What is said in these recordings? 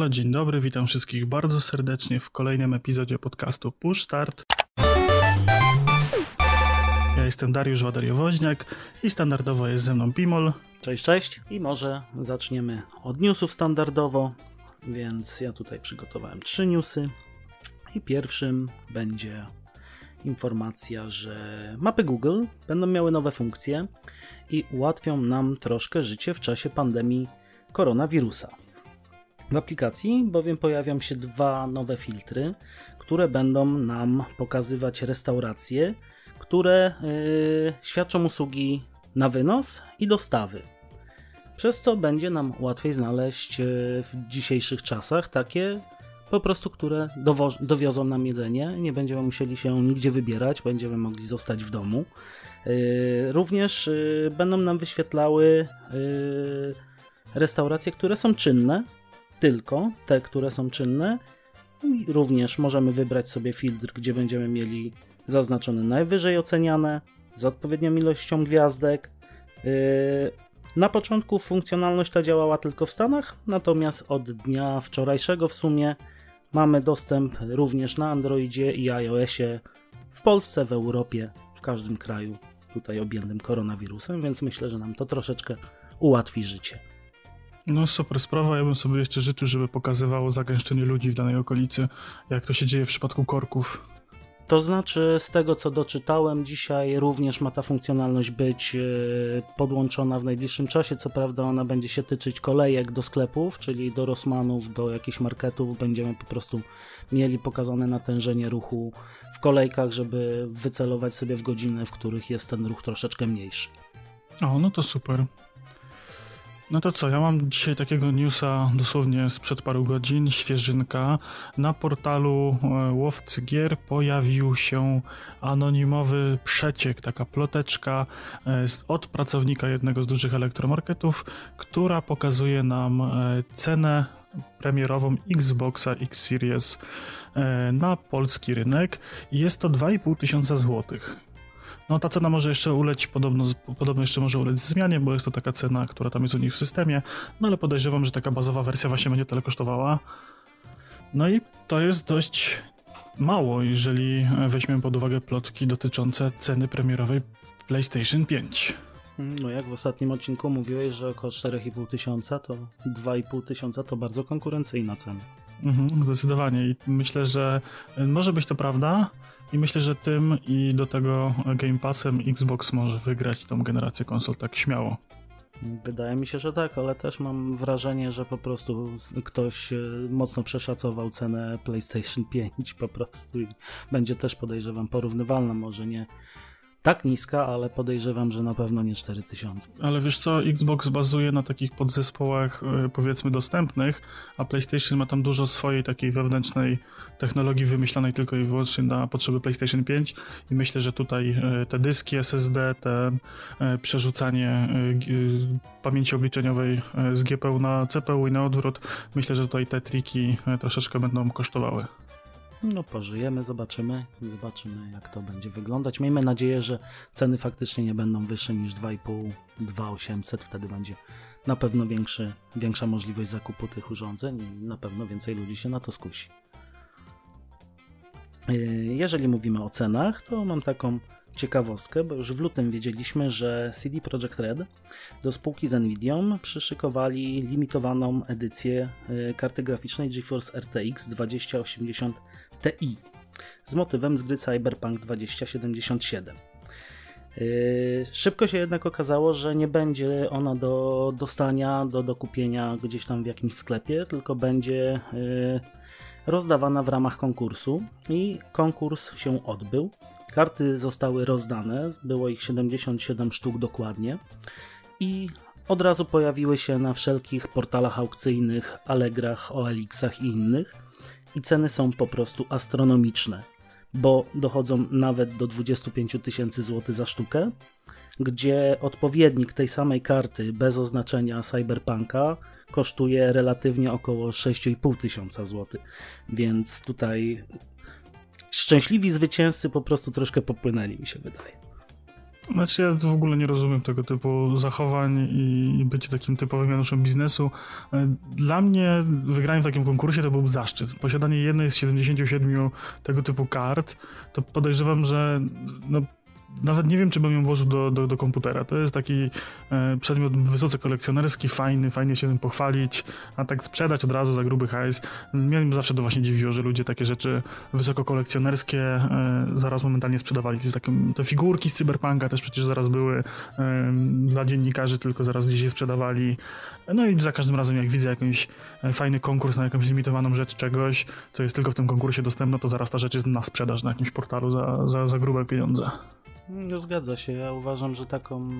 Halo, dzień dobry, witam wszystkich bardzo serdecznie w kolejnym epizodzie podcastu Push Start. Ja jestem Dariusz Wadariowoźniak i standardowo jest ze mną Pimol. Cześć, cześć. I może zaczniemy od newsów standardowo, więc ja tutaj przygotowałem trzy newsy. I pierwszym będzie informacja, że mapy Google będą miały nowe funkcje i ułatwią nam troszkę życie w czasie pandemii koronawirusa. W aplikacji bowiem pojawią się dwa nowe filtry, które będą nam pokazywać restauracje, które yy, świadczą usługi na wynos i dostawy. Przez co będzie nam łatwiej znaleźć yy, w dzisiejszych czasach takie po prostu, które dowiozą nam jedzenie. Nie będziemy musieli się nigdzie wybierać, będziemy mogli zostać w domu. Yy, również yy, będą nam wyświetlały yy, restauracje, które są czynne, tylko te, które są czynne. I również możemy wybrać sobie filtr, gdzie będziemy mieli zaznaczone najwyżej oceniane, z odpowiednią ilością gwiazdek. Yy, na początku funkcjonalność ta działała tylko w Stanach, natomiast od dnia wczorajszego w sumie mamy dostęp również na Androidzie i iOSie w Polsce, w Europie, w każdym kraju tutaj objętym koronawirusem, więc myślę, że nam to troszeczkę ułatwi życie. No super sprawa, ja bym sobie jeszcze życzył, żeby pokazywało zagęszczenie ludzi w danej okolicy, jak to się dzieje w przypadku korków. To znaczy, z tego co doczytałem, dzisiaj również ma ta funkcjonalność być e, podłączona w najbliższym czasie. Co prawda, ona będzie się tyczyć kolejek do sklepów, czyli do Rosmanów, do jakichś marketów. Będziemy po prostu mieli pokazane natężenie ruchu w kolejkach, żeby wycelować sobie w godziny, w których jest ten ruch troszeczkę mniejszy. O, no to super. No to co, ja mam dzisiaj takiego newsa dosłownie sprzed paru godzin, świeżynka. Na portalu e, Łowcy Gier pojawił się anonimowy przeciek, taka ploteczka e, od pracownika jednego z dużych elektromarketów, która pokazuje nam e, cenę premierową Xboxa X Series na polski rynek. Jest to 2,5 tysiąca złotych. No ta cena może jeszcze uleć, podobno, podobno jeszcze może ulec zmianie, bo jest to taka cena, która tam jest u nich w systemie, no ale podejrzewam, że taka bazowa wersja właśnie będzie tyle kosztowała. No i to jest dość mało, jeżeli weźmiemy pod uwagę plotki dotyczące ceny premierowej PlayStation 5. No jak w ostatnim odcinku mówiłeś, że około 4,5 tysiąca, to 2,5 tysiąca to bardzo konkurencyjna cena. Mhm, zdecydowanie i myślę, że może być to prawda, i myślę, że tym i do tego Game Passem Xbox może wygrać tą generację konsol tak śmiało. Wydaje mi się, że tak, ale też mam wrażenie, że po prostu ktoś e, mocno przeszacował cenę PlayStation 5 po prostu i będzie też podejrzewam porównywalna, może nie tak niska, ale podejrzewam, że na pewno nie 4000. Ale wiesz co, Xbox bazuje na takich podzespołach e, powiedzmy dostępnych, a PlayStation ma tam dużo swojej takiej wewnętrznej technologii wymyślanej tylko i wyłącznie na potrzeby PlayStation 5 i myślę, że tutaj e, te dyski SSD, te e, przerzucanie pamięci obliczeniowej z GPU na CPU i na odwrót, myślę, że tutaj te triki troszeczkę będą kosztowały. No pożyjemy, zobaczymy, zobaczymy jak to będzie wyglądać. Miejmy nadzieję, że ceny faktycznie nie będą wyższe niż 2,5, 2,800, wtedy będzie na pewno większy, większa możliwość zakupu tych urządzeń i na pewno więcej ludzi się na to skusi. Yy, jeżeli mówimy o cenach, to mam taką ciekawostkę, bo już w lutym wiedzieliśmy, że CD Projekt Red do spółki z Nvidia przyszykowali limitowaną edycję yy, karty graficznej GeForce RTX 2080 Ti z motywem z gry Cyberpunk 2077. Yy, szybko się jednak okazało, że nie będzie ona do dostania, do dokupienia gdzieś tam w jakimś sklepie, tylko będzie yy, rozdawana w ramach konkursu i konkurs się odbył. Karty zostały rozdane, było ich 77 sztuk dokładnie i od razu pojawiły się na wszelkich portalach aukcyjnych, Allegrach, OLX-ach i innych i ceny są po prostu astronomiczne, bo dochodzą nawet do 25 tysięcy złotych za sztukę, gdzie odpowiednik tej samej karty bez oznaczenia Cyberpunka kosztuje relatywnie około 6,5 tysiąca złotych, więc tutaj szczęśliwi zwycięzcy po prostu troszkę popłynęli, mi się wydaje. Znaczy ja w ogóle nie rozumiem tego typu zachowań i bycie takim typowym Januszem biznesu. E, dla mnie wygranie w takim konkursie to byłby zaszczyt. Posiadanie jednej z 77 tego typu kart, to podejrzewam, że no, nawet nie wiem, czy bym ją włożył do, do, do komputera. To jest taki e, przedmiot wysoce kolekcjonerski, fajny, fajnie się tym pochwalić, a tak sprzedać od razu za gruby hajs. Mnie zawsze to właśnie dziwiło, że ludzie takie rzeczy wysoko kolekcjonerskie e, zaraz momentalnie sprzedawali. Z takim, te figurki z Cyberpunka też przecież zaraz były e, dla dziennikarzy, tylko zaraz gdzieś je sprzedawali. No i za każdym razem, jak widzę jakiś e, fajny konkurs na jakąś limitowaną rzecz czegoś, co jest tylko w tym konkursie dostępne, to zaraz ta rzecz jest na sprzedaż na jakimś portalu za, za, za grube pieniądze. No zgadza się. Ja uważam, że taką,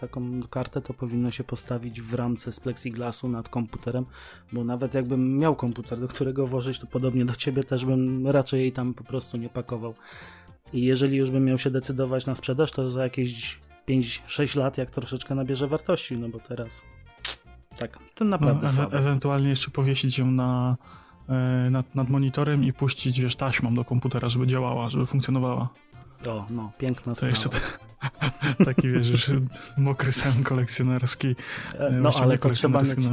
taką kartę to powinno się postawić w ramce z plexiglasu nad komputerem, bo nawet jakbym miał komputer, do którego włożyć, to podobnie do ciebie też bym raczej jej tam po prostu nie pakował. I jeżeli już bym miał się decydować na sprzedaż, to za jakieś 5-6 lat, jak troszeczkę nabierze wartości, no bo teraz tak, ten naprawdę no, e Ewentualnie jeszcze powiesić ją na, e, nad, nad monitorem i puścić, wiesz, taśmą do komputera, żeby działała, żeby funkcjonowała. O, no, piękna. To jeszcze taki, wiesz, już mokry sen kolekcjonerski. E, no, ale to trzeba mieć, no...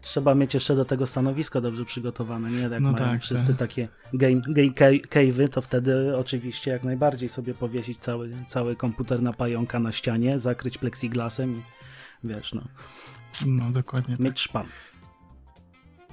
trzeba mieć jeszcze do tego stanowisko dobrze przygotowane, nie? Jak no mają tak, wszyscy tak. takie game, game cave'y, to wtedy oczywiście jak najbardziej sobie powiesić cały, cały komputer na pająka na ścianie, zakryć plexiglasem i wiesz, no. No, dokładnie Mieć tak. szpan.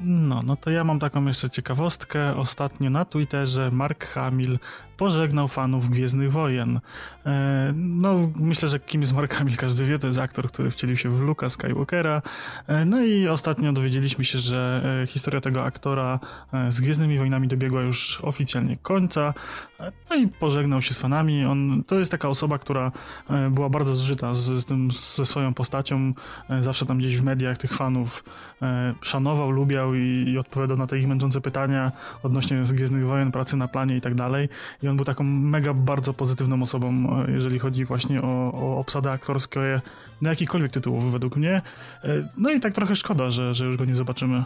No, no to ja mam taką jeszcze ciekawostkę. Ostatnio na Twitterze Mark Hamill pożegnał fanów Gwiezdnych Wojen. E, no, myślę, że kim jest Mark Hamill każdy wie, to jest aktor, który wcielił się w Luka Skywalkera. E, no i ostatnio dowiedzieliśmy się, że e, historia tego aktora z Gwiezdnymi Wojnami dobiegła już oficjalnie końca. No i pożegnał się z fanami. On, to jest taka osoba, która była bardzo zżyta z, z tym, ze swoją postacią. Zawsze tam gdzieś w mediach tych fanów szanował, lubiał i, i odpowiadał na te ich męczące pytania odnośnie Gwiezdnych Wojen, pracy na planie i tak dalej. I on był taką mega bardzo pozytywną osobą, e, jeżeli chodzi właśnie o, o obsadę aktorskie na jakikolwiek tytułów według mnie. E, no i tak trochę szkoda, że, że już go nie zobaczymy.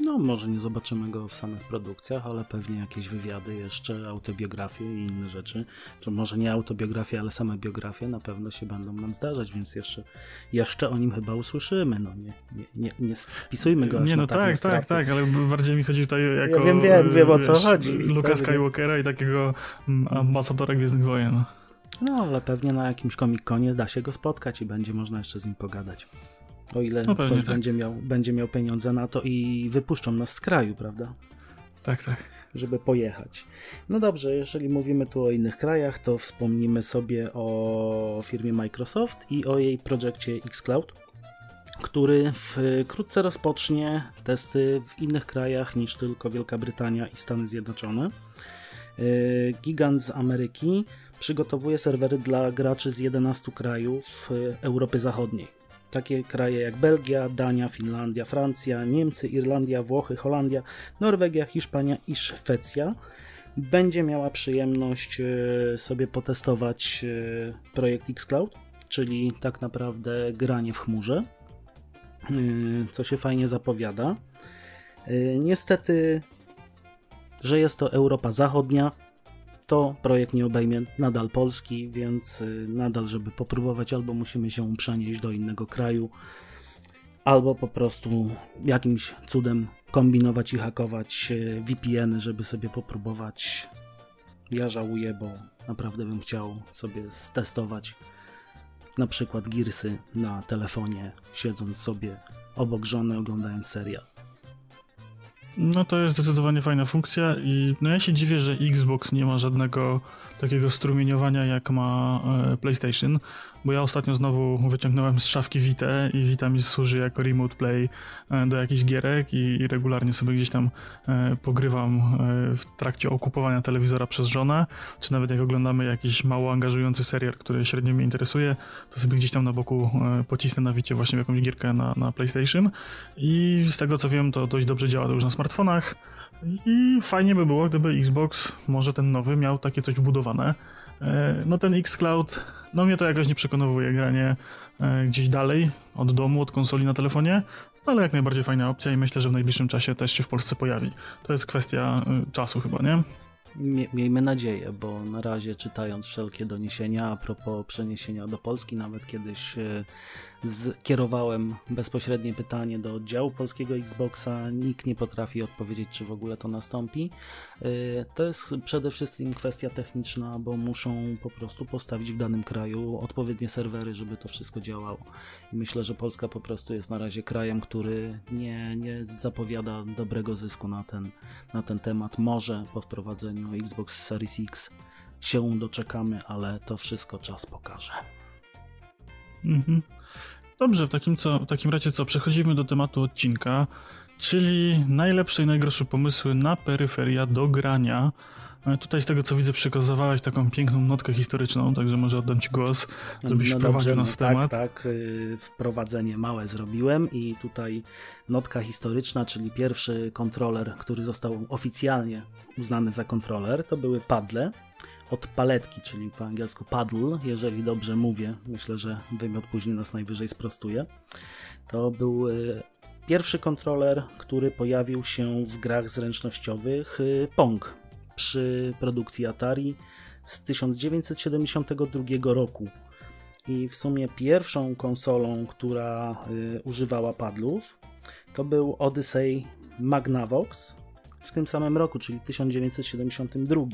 No, może nie zobaczymy go w samych produkcjach, ale pewnie jakieś wywiady jeszcze, autobiografie i inne rzeczy. Czy może nie autobiografie, ale same biografie na pewno się będą nam zdarzać, więc jeszcze, jeszcze o nim chyba usłyszymy. No, nie, nie, nie, nie spisujmy go Nie, no tak, tak, tak, ale bardziej mi chodzi tutaj jako... Ja wiem, wiem, wiem o co wiesz, chodzi. Luka Skywalkera i takiego mm, ambasadora Gwiezdnych Wojen. No, ale pewnie na jakimś Comic-Conie da się go spotkać i będzie można jeszcze z nim pogadać. O ile no ktoś tak. będzie, miał, będzie miał pieniądze na to i wypuszczą nas z kraju, prawda? Tak, tak. Żeby pojechać. No dobrze, jeżeli mówimy tu o innych krajach, to wspomnimy sobie o firmie Microsoft i o jej projekcie Xcloud, który wkrótce rozpocznie testy w innych krajach niż tylko Wielka Brytania i Stany Zjednoczone. E, gigant z Ameryki przygotowuje serwery dla graczy z 11 krajów e, Europy Zachodniej. Takie kraje jak Belgia, Dania, Finlandia, Francja, Niemcy, Irlandia, Włochy, Holandia, Norwegia, Hiszpania i Szwecja będzie miała przyjemność e, sobie potestować e, projekt Xcloud, czyli tak naprawdę granie w chmurze, e, co się fajnie zapowiada. Niestety, że jest to Europa Zachodnia, to projekt nie obejmie nadal Polski, więc y, nadal, żeby popróbować, albo musimy się przenieść do innego kraju, albo po prostu jakimś cudem kombinować i hakować y, VPN, żeby sobie popróbować. Ja żałuję, bo naprawdę bym chciał sobie stestować na przykład Gearsy na telefonie, siedząc sobie obok żony, oglądając serial. No to jest zdecydowanie fajna funkcja i no ja się dziwię, że Xbox nie ma żadnego takiego strumieniowania jak ma e, PlayStation, bo ja ostatnio znowu wyciągnąłem z szafki Vita i Vita mi służy jako remote play e, do jakichś gierek i, regularnie sobie gdzieś tam e, pogrywam w trakcie okupowania telewizora przez żonę, czy nawet jak oglądamy jakiś mało angażujący serial, który średnio mnie interesuje, to sobie gdzieś tam na boku pocisnę na Vicie właśnie jakąś gierkę na, na PlayStation. I z tego co wiem to dość dobrze działa to już na smartfonach i fajnie by było, gdyby Xbox, może ten nowy, miał takie coś wbudowane. E, no ten Xcloud, no mnie to jakoś nie przekonowuje granie e, gdzieś dalej, od domu, od konsoli na telefonie, no ale jak najbardziej fajna opcja i myślę, że w najbliższym czasie też się w Polsce pojawi. To jest kwestia e, czasu chyba, nie? miejmy nadzieję, bo na razie czytając wszelkie doniesienia a propos przeniesienia do Polski, nawet kiedyś e, skierowałem bezpośrednie pytanie do oddziału polskiego Xboxa. Nikt nie potrafi odpowiedzieć, czy w ogóle to nastąpi. E, to jest przede wszystkim kwestia techniczna, bo muszą po prostu postawić w danym kraju odpowiednie serwery, żeby to wszystko działało. Myślę, że Polska po prostu jest na razie krajem, który nie, nie zapowiada dobrego zysku na ten, na ten temat. Może po wprowadzeniu Xbox Series X się doczekamy, ale to wszystko czas pokaże. Mhm. Dobrze, w takim, co, w takim razie co, przechodzimy do tematu odcinka, czyli najlepsze i najgorsze pomysły na peryferia do grania. E, tutaj z tego co widzę przekazywałeś taką piękną notkę historyczną, także może oddam Ci głos, żebyś no wprowadził nas no w tak, temat. Tak, y, wprowadzenie małe zrobiłem i tutaj notka historyczna, czyli pierwszy kontroler, który został oficjalnie uznany za kontroler, to były padle od paletki, czyli po angielsku paddle, jeżeli dobrze mówię, myślę, że wymiot później nas najwyżej sprostuje. To był y, pierwszy kontroler, który pojawił się w grach zręcznościowych y, Pong przy produkcji Atari z 1972 roku. I w sumie pierwszą konsolą, która y, używała padlów, to był Odyssey Magnavox w tym samym roku, czyli 1972.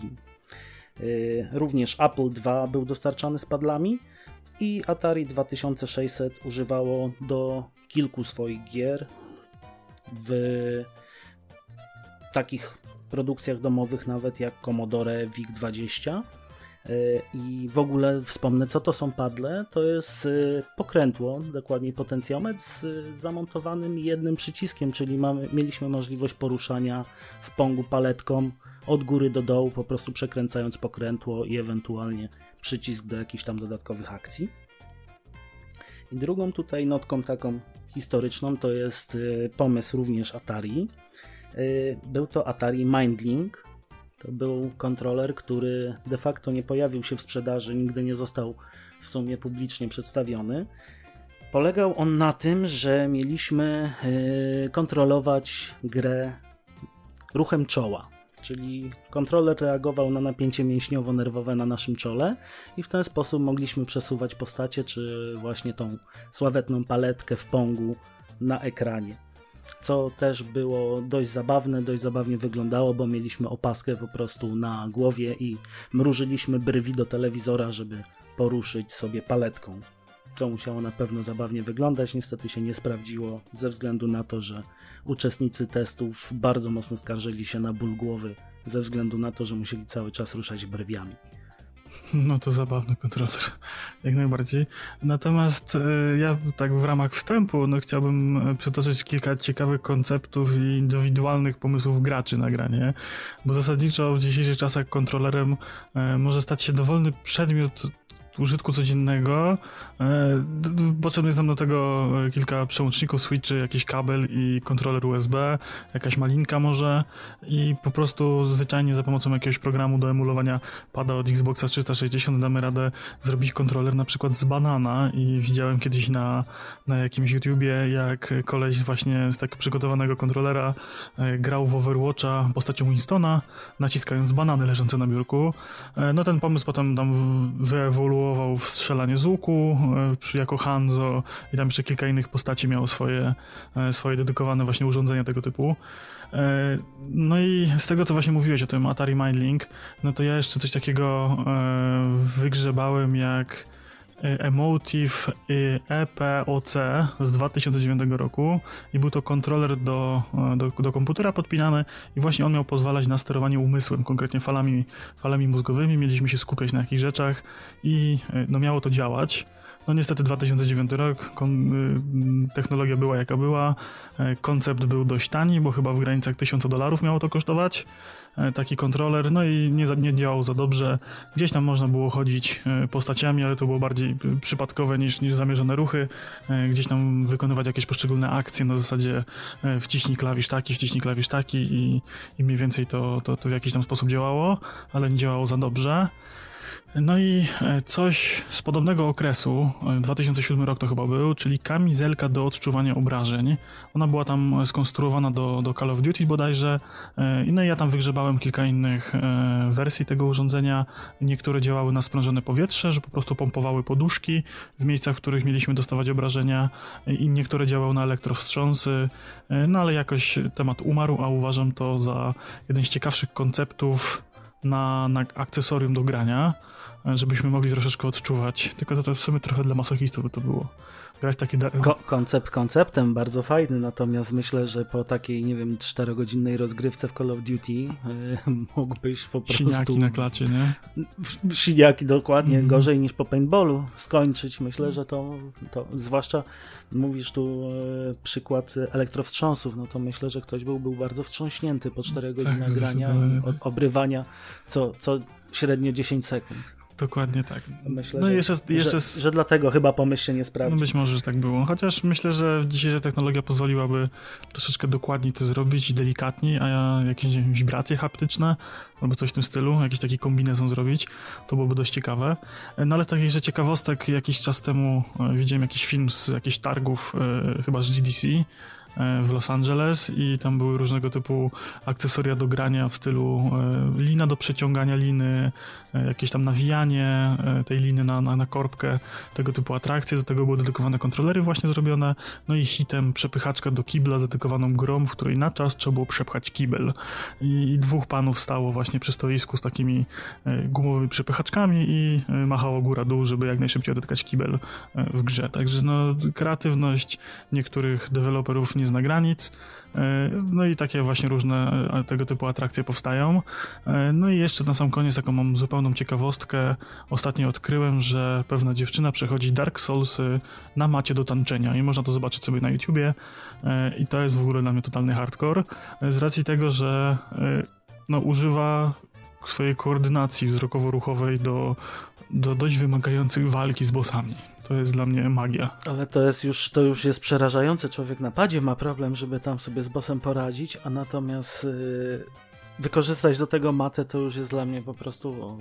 Y, również Apple II był dostarczany z padlami i Atari 2600 używało do kilku swoich gier w takich produkcjach domowych, nawet jak Commodore VIC-20. Y, I w ogóle wspomnę, co to są padle. To jest y, pokrętło, dokładniej potencjometr z zamontowanym jednym przyciskiem, czyli mamy, mieliśmy możliwość poruszania w pongu paletką od góry do dołu, po prostu przekręcając pokrętło i ewentualnie przycisk do jakichś tam dodatkowych akcji. I drugą tutaj notką taką historyczną to jest y, pomysł również Atari. Y, był to Atari Mindlink. To był kontroler, który de facto nie pojawił się w sprzedaży, nigdy nie został w sumie publicznie przedstawiony. Polegał on na tym, że mieliśmy y, kontrolować grę ruchem czoła czyli kontroler reagował na napięcie mięśniowo-nerwowe na naszym czole i w ten sposób mogliśmy przesuwać postacie, czy właśnie tą sławetną paletkę w pongu na ekranie. Co też było dość zabawne, dość zabawnie wyglądało, bo mieliśmy opaskę po prostu na głowie i mrużyliśmy brwi do telewizora, żeby poruszyć sobie paletką. To musiało na pewno zabawnie wyglądać, niestety się nie sprawdziło ze względu na to, że uczestnicy testów bardzo mocno skarżyli się na ból głowy ze względu na to, że musieli cały czas ruszać brwiami. No to zabawny kontroler, jak najbardziej. Natomiast e, ja tak w ramach wstępu no, chciałbym e, przytoczyć kilka ciekawych konceptów i indywidualnych pomysłów graczy na granie, bo zasadniczo w dzisiejszych czasach kontrolerem e, może stać się dowolny przedmiot użytku codziennego. E, potrzebne jest nam do tego e, kilka przełączników, switchy, jakiś kabel i kontroler USB, jakaś malinka może i po prostu zwyczajnie za pomocą jakiegoś programu do emulowania pada od Xboxa 360 damy radę zrobić kontroler na przykład z banana i widziałem kiedyś na, na jakimś YouTubie, jak koleś właśnie z takiego przygotowanego kontrolera e, grał w Overwatcha postacią Winstona, naciskając banany leżące na biurku. No ten pomysł potem tam wyewoluował ewoluował w strzelanie z łuku e, jako Hanzo i tam jeszcze kilka innych postaci miało swoje, e, swoje dedykowane właśnie urządzenia tego typu. E, no i z tego, co właśnie mówiłeś o tym Atari Mindlink, no to ja jeszcze coś takiego wygrzebałem jak Emotive EPOC z 2009 roku i był to kontroler do, do, do, komputera podpinany i właśnie on miał pozwalać na sterowanie umysłem, konkretnie falami, falami mózgowymi, mieliśmy się skupiać na jakichś rzeczach i no, miało to działać. No niestety 2009 rok, y, technologia była jaka była, koncept był dość tani, bo chyba w granicach 1000 dolarów miało to kosztować, taki kontroler, no i nie, nie działał za dobrze. Gdzieś tam można było chodzić e, postaciami, ale to było bardziej przypadkowe niż, niż zamierzone ruchy, gdzieś tam wykonywać jakieś poszczególne akcje na zasadzie wciśnij klawisz taki, wciśnij klawisz taki i, i mniej więcej to, to, to w jakiś tam sposób działało, ale nie działało za dobrze. No i e, coś z podobnego okresu, 2007 e, rok to chyba był, czyli kamizelka do odczuwania obrażeń. Ona była tam skonstruowana do, do Call of Duty bodajże. E, no i ja tam wygrzebałem kilka innych wersji tego urządzenia. Niektóre działały na sprężone powietrze, że po prostu pompowały poduszki w miejscach, w których mieliśmy dostawać obrażenia i niektóre działały na elektrowstrząsy. No ale jakoś temat umarł, a uważam to za jeden z ciekawszych konceptów na, na akcesorium do grania żebyśmy mogli troszeczkę odczuwać. Tylko to, to w sumie trochę dla masochistów by to było. Grać taki Ko- koncept konceptem, bardzo fajny, natomiast myślę, że po takiej, nie wiem, czterogodzinnej rozgrywce w Call of Duty yy, mógłbyś po prostu... Siniaki na klacie, nie? Siniaki, dokładnie, mm. gorzej niż po paintballu skończyć. Myślę, że to, to zwłaszcza mówisz tu yy, przykład elektrowstrząsów, no to myślę, że ktoś był, był bardzo wstrząśnięty po czterech tak, godzinach grania, obrywania co, co średnio 10 sekund. Dokładnie tak. Myślę, no że, jeszcze, jeszcze... Że, że, dlatego chyba pomysł się nie sprawdził. No być może, że tak było. Chociaż myślę, że dzisiejsza technologia pozwoliłaby troszeczkę dokładniej to zrobić, delikatniej, a jakieś wibracje haptyczne albo coś w tym stylu, jakiś taki kombinezon zrobić, to byłoby dość ciekawe. No ale z takich, że ciekawostek, jakiś czas temu e, widziałem jakiś film z jakichś targów, e, chyba z GDC, w Los Angeles i tam były różnego typu akcesoria do grania w stylu e, lina do przeciągania liny, e, jakieś tam nawijanie tej liny na, na, na korbkę, tego typu atrakcje. Do tego były dedykowane kontrolery właśnie zrobione, no i hitem przepychaczka do kibla dedykowaną grom, w której na czas trzeba było przepchać kibel. I, i dwóch panów stało właśnie przy stoisku z takimi gumowymi przepychaczkami i machało góra-dół, żeby jak najszybciej odetykać kibel w grze. Także no, kreatywność niektórych deweloperów nie nie zna granic. E, no i takie właśnie różne e, tego typu atrakcje powstają. E, no i jeszcze na sam koniec taką mam zupełną ciekawostkę. Ostatnio odkryłem, że pewna dziewczyna przechodzi Dark Soulsy na macie do tańczenia i można to zobaczyć sobie na YouTubie i to jest w ogóle dla mnie totalny hardcore z racji tego, że no, używa swojej koordynacji wzrokowo-ruchowej do, do dość wymagających walki z bossami. To jest dla mnie magia. Ale to jest już, to już jest przerażające. Człowiek na padzie ma problem, żeby tam sobie z bossem poradzić, a natomiast yy, wykorzystać do tego matę to już jest dla mnie po prostu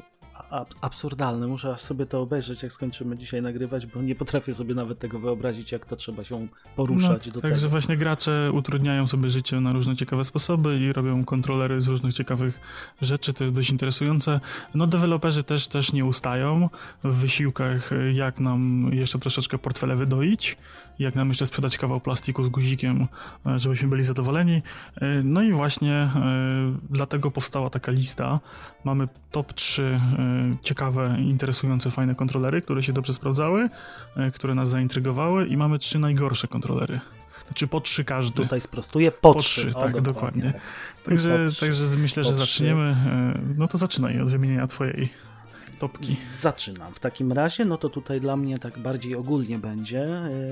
absurdalne. Muszę sobie to obejrzeć, jak skończymy dzisiaj nagrywać, bo nie potrafię sobie nawet tego wyobrazić, jak to trzeba się poruszać. No, także tego. właśnie gracze utrudniają sobie życie na różne ciekawe sposoby i robią kontrolery z różnych ciekawych rzeczy. To jest dość interesujące. No deweloperzy też, też nie ustają w wysiłkach, jak nam jeszcze troszeczkę portfele wydoić jak nam jeszcze sprzedać kawał plastiku z guzikiem, e, żebyśmy byli zadowoleni. E, no i właśnie e, dlatego powstała taka lista. Mamy top 3 ciekawe, interesujące, fajne kontrolery, które się dobrze sprawdzały, które nas zaintrygowały i mamy trzy najgorsze kontrolery. Znaczy po trzy każdy. Tutaj sprostuję, po, po trzy. trzy o, tak, dokładnie. dokładnie. Tak. Także, także myślę, że zaczniemy. No to zaczynaj od wymienienia twojej topki. Zaczynam. W takim razie, no to tutaj dla mnie tak bardziej ogólnie będzie,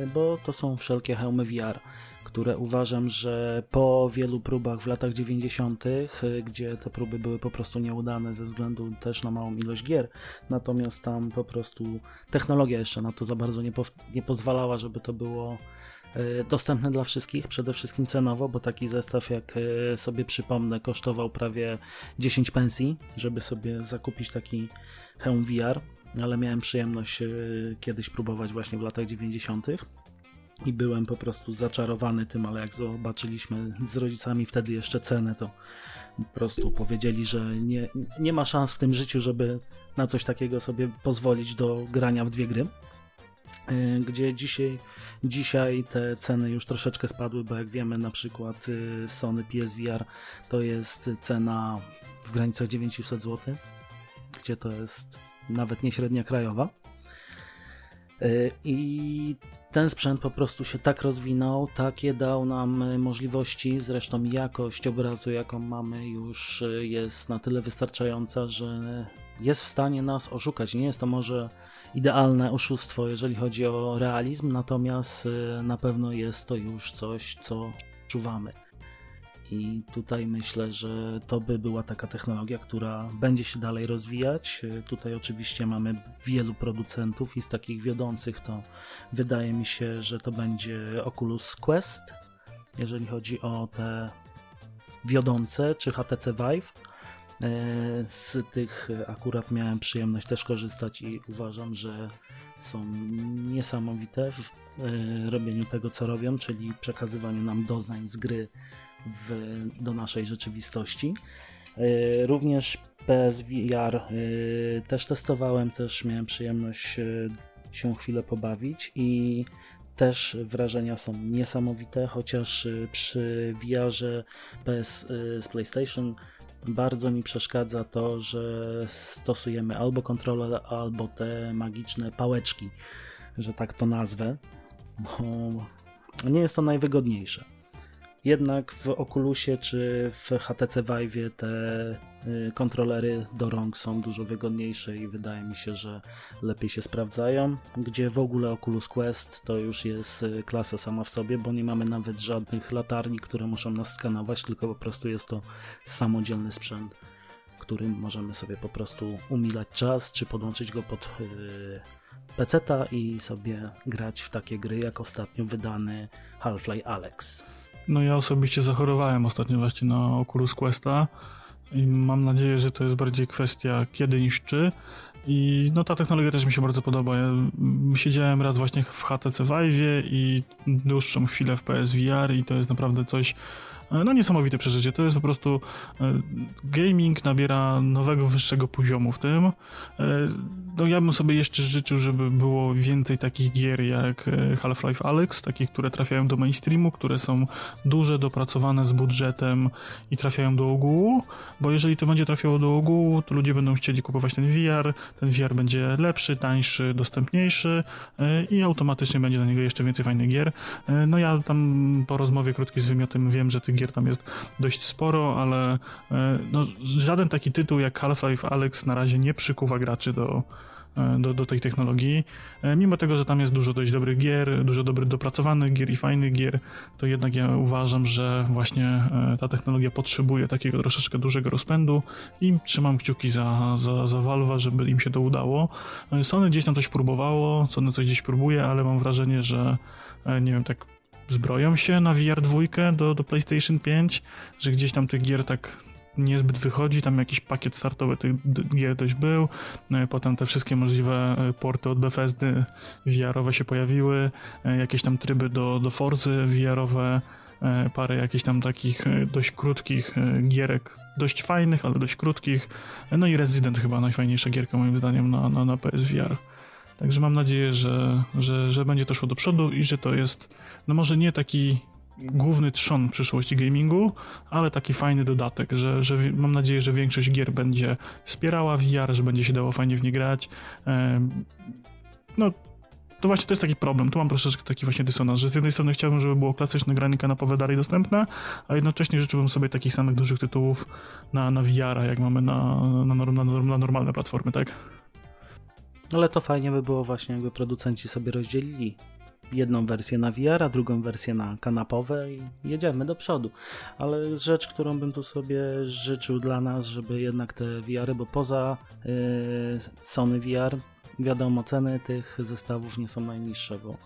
y, bo to są wszelkie hełmy VR które uważam, że po wielu próbach w latach 90., y, gdzie te próby były po prostu nieudane ze względu też na małą ilość gier, natomiast tam po prostu technologia jeszcze na to za bardzo nie, nie pozwalała, żeby to było y, dostępne dla wszystkich, przede wszystkim cenowo, bo taki zestaw, jak sobie przypomnę, kosztował prawie 10 pensji, żeby sobie zakupić taki Helm VR, ale miałem przyjemność e, kiedyś próbować właśnie w latach 90. I byłem po prostu zaczarowany tym, ale jak zobaczyliśmy z rodzicami wtedy jeszcze cenę, to po prostu powiedzieli, że nie, nie ma szans w tym życiu, żeby na coś takiego sobie pozwolić do grania w dwie gry. E, gdzie dzisiaj, dzisiaj te ceny już troszeczkę spadły, bo jak wiemy, na przykład e, Sony PSVR to jest cena w granicach 900 zł gdzie to jest nawet nie średnia krajowa. Y, I ten sprzęt po prostu się tak rozwinął, takie dał nam możliwości, zresztą jakość obrazu, jaką mamy, już jest na tyle wystarczająca, że jest w stanie nas oszukać. Nie jest to może idealne oszustwo, jeżeli chodzi o realizm, natomiast na pewno jest to już coś, co czuwamy. I tutaj myślę, że to by była taka technologia, która będzie się dalej rozwijać. Tutaj oczywiście mamy wielu producentów i z takich wiodących to wydaje mi się, że to będzie Oculus Quest, jeżeli chodzi o te wiodące, czy HTC Vive. z tych akurat miałem przyjemność też korzystać i uważam, że są niesamowite w robieniu tego, co robią, czyli przekazywaniu nam doznań z gry w, do naszej rzeczywistości. Również PSVR też testowałem, też miałem przyjemność się chwilę pobawić i też wrażenia są niesamowite, chociaż przy VR-ze PS z PlayStation bardzo mi przeszkadza to, że stosujemy albo kontroler, albo te magiczne pałeczki, że tak to nazwę, bo nie jest to najwygodniejsze. Jednak w Oculusie czy w HTC Vive te y, kontrolery do rąk są dużo wygodniejsze i wydaje mi się, że lepiej się sprawdzają. Gdzie w ogóle Oculus Quest to już jest y, klasa sama w sobie, bo nie mamy nawet żadnych latarni, które muszą nas skanować, tylko po prostu jest to samodzielny sprzęt, którym możemy sobie po prostu umilać czas, czy podłączyć go pod yy, peceta i sobie grać w takie gry jak ostatnio wydany Half-Life Alex. No ja osobiście zachorowałem ostatnio właśnie na Oculus Questa i mam nadzieję, że to jest bardziej kwestia kiedy niż czy. I no ta technologia też mi się bardzo podoba. Ja siedziałem raz właśnie w HTC Vive i dłuższą chwilę w PSVR i to jest naprawdę coś no niesamowite przeżycie. To jest po prostu e, gaming nabiera nowego, wyższego poziomu w tym. E, no ja bym sobie jeszcze życzył, żeby było więcej takich gier jak Half-Life Alyx, takich, które trafiają do mainstreamu, które są duże, dopracowane z budżetem i trafiają do ogółu, bo jeżeli to będzie trafiało do ogółu, to ludzie będą chcieli kupować ten VR, ten VR będzie lepszy, tańszy, dostępniejszy i automatycznie będzie na niego jeszcze więcej fajnych gier. No ja tam po rozmowie krótkiej z wymiotem wiem, że tych gier tam jest dość sporo, ale e, no, żaden taki tytuł jak Half-Life Alex na razie nie przykuwa graczy do, e, do, do tej technologii. E, mimo tego, że tam jest dużo dość dobrych gier, dużo dobrych dopracowanych gier i fajnych gier, to jednak ja uważam, że właśnie ta technologia potrzebuje takiego troszeczkę dużego rozpędu i trzymam kciuki za, za, za Valve, żeby im się to udało. Sony gdzieś tam coś próbowało, Sony coś gdzieś próbuje, ale mam wrażenie, że nie wiem, tak zbroją się na VR 2 do, do PlayStation 5, że gdzieś tam tych gier tak niezbyt wychodzi, tam jakiś pakiet startowy tych gier dość był, no potem te wszystkie możliwe e, porty od Bethesdy VR-owe się pojawiły, e, jakieś tam tryby do, do Forzy VR-owe, e, parę jakichś tam takich dość krótkich gierek, dość fajnych, ale dość krótkich, no i Resident chyba najfajniejsza gierka moim zdaniem na, na, na PSVR. Także mam nadzieję, że, że, że będzie to szło do przodu i że to jest, no może nie taki główny trzon przyszłości gamingu, ale taki fajny dodatek, że, że mam nadzieję, że większość gier będzie wspierała VR, że będzie się dało fajnie w nie grać. No, to właśnie to jest taki problem. Tu mam troszeczkę taki właśnie dysonans, że z jednej strony chciałbym, żeby było klasyczne granie kanapowe dalej dostępne, a jednocześnie życzyłbym sobie takich samych dużych tytułów na, na VR, jak mamy na, na, na, na normalne platformy, tak? Ale to fajnie by było właśnie, jakby producenci sobie rozdzielili jedną wersję na VR, a drugą wersję na kanapowe i jedziemy do przodu. Ale rzecz, którą bym tu sobie życzył dla nas, żeby jednak te VR-y, bo poza yy, Sony VR, wiadomo, ceny tych zestawów nie są najniższe, bo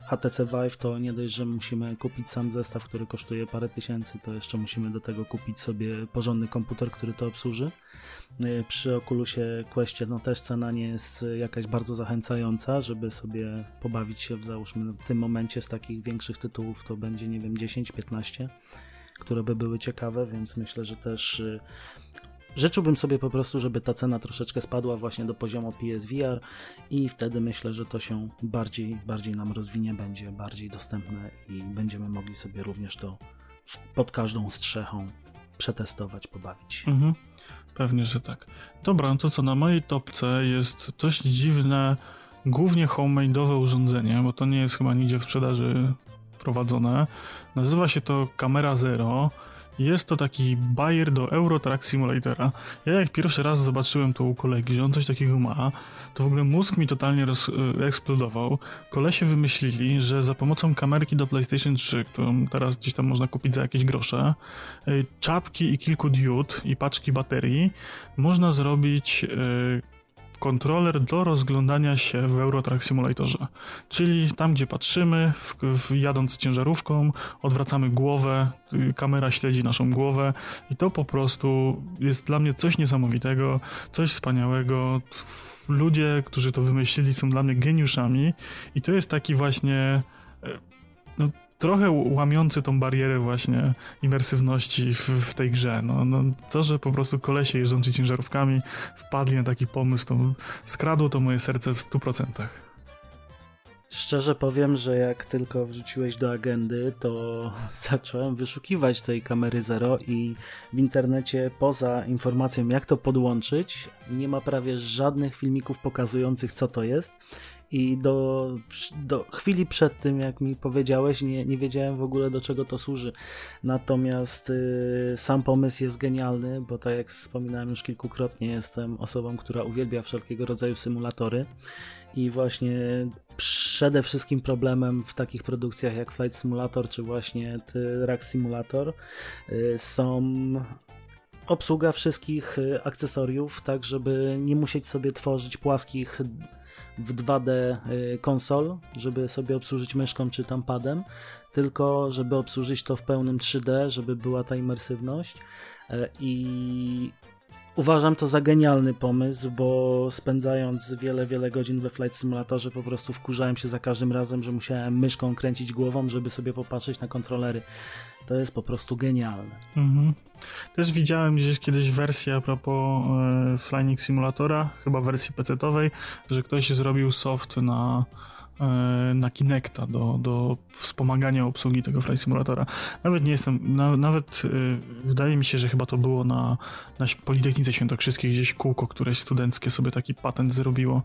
HTC Vive to nie dość, że musimy kupić sam zestaw, który kosztuje parę tysięcy, to jeszcze musimy do tego kupić sobie porządny komputer, który to obsłuży. Y, przy Oculusie Questie no też cena nie jest jakaś bardzo zachęcająca, żeby sobie pobawić się w załóżmy w tym momencie z takich większych tytułów to będzie nie wiem 10-15, które by były ciekawe, więc myślę, że też y, Życzyłbym sobie po prostu, żeby ta cena troszeczkę spadła właśnie do poziomu PSVR i wtedy myślę, że to się bardziej, bardziej nam rozwinie, będzie bardziej dostępne i będziemy mogli sobie również to pod każdą strzechą przetestować, pobawić. Mhm. Pewnie, że tak. Dobra, no to co, na mojej topce jest dość dziwne, głównie homemade'owe urządzenie, bo to nie jest chyba nigdzie w sprzedaży prowadzone. Nazywa się to Camera Zero. Jest to taki bajer do Euro Truck Simulatora. Ja jak pierwszy raz zobaczyłem to u kolegi, że on coś takiego ma, to w ogóle mózg mi totalnie roz, e, eksplodował. Kolesie wymyślili, że za pomocą kamerki do PlayStation 3, którą teraz gdzieś tam można kupić za jakieś grosze, e, czapki i kilku diod i paczki baterii, można zrobić e, kontroler do rozglądania się w Eurotrack Simulatorze. Czyli tam, gdzie patrzymy, w, w, jadąc ciężarówką, odwracamy głowę, y, kamera śledzi naszą głowę i to po prostu jest dla mnie coś niesamowitego, coś wspaniałego. Ludzie, którzy to wymyślili, są dla mnie geniuszami i to jest taki właśnie e, no, trochę łamiący tą barierę właśnie imersywności w, w tej grze. No, no, to, że po prostu kolesie jeżdżący ciężarówkami wpadli na taki pomysł, to skradło to moje serce w 100%. Szczerze powiem, że jak tylko wrzuciłeś do agendy, to zacząłem wyszukiwać tej kamery Zero i w internecie poza informacją jak to podłączyć nie ma prawie żadnych filmików pokazujących co to jest i do, do chwili przed tym, jak mi powiedziałeś, nie, nie wiedziałem w ogóle do czego to służy. Natomiast y, sam pomysł jest genialny, bo tak jak wspominałem już kilkukrotnie, jestem osobą, która uwielbia wszelkiego rodzaju symulatory i właśnie przede wszystkim problemem w takich produkcjach jak Flight Simulator czy właśnie Rack Simulator y, są obsługa wszystkich y, akcesoriów, tak żeby nie musieć sobie tworzyć płaskich w 2D y, konsol, żeby sobie obsłużyć myszką czy tam padem, tylko żeby obsłużyć to w pełnym 3D, żeby była ta imersywność. E, i uważam to za genialny pomysł, bo spędzając wiele, wiele godzin we Flight Simulatorze po prostu wkurzałem się za każdym razem, że musiałem myszką kręcić głową, żeby sobie popatrzeć na kontrolery. To jest po prostu genialne. Mhm. Też widziałem gdzieś kiedyś wersję a propos e, Flying Simulatora, chyba wersji PC-owej, że ktoś zrobił soft na na Kinecta do, do wspomagania obsługi tego Flight Simulatora. Nawet nie jestem, na, nawet e, wydaje mi się, że chyba to było na, na Politechnice Świętokrzyskiej gdzieś kółko któreś studenckie sobie taki patent zrobiło,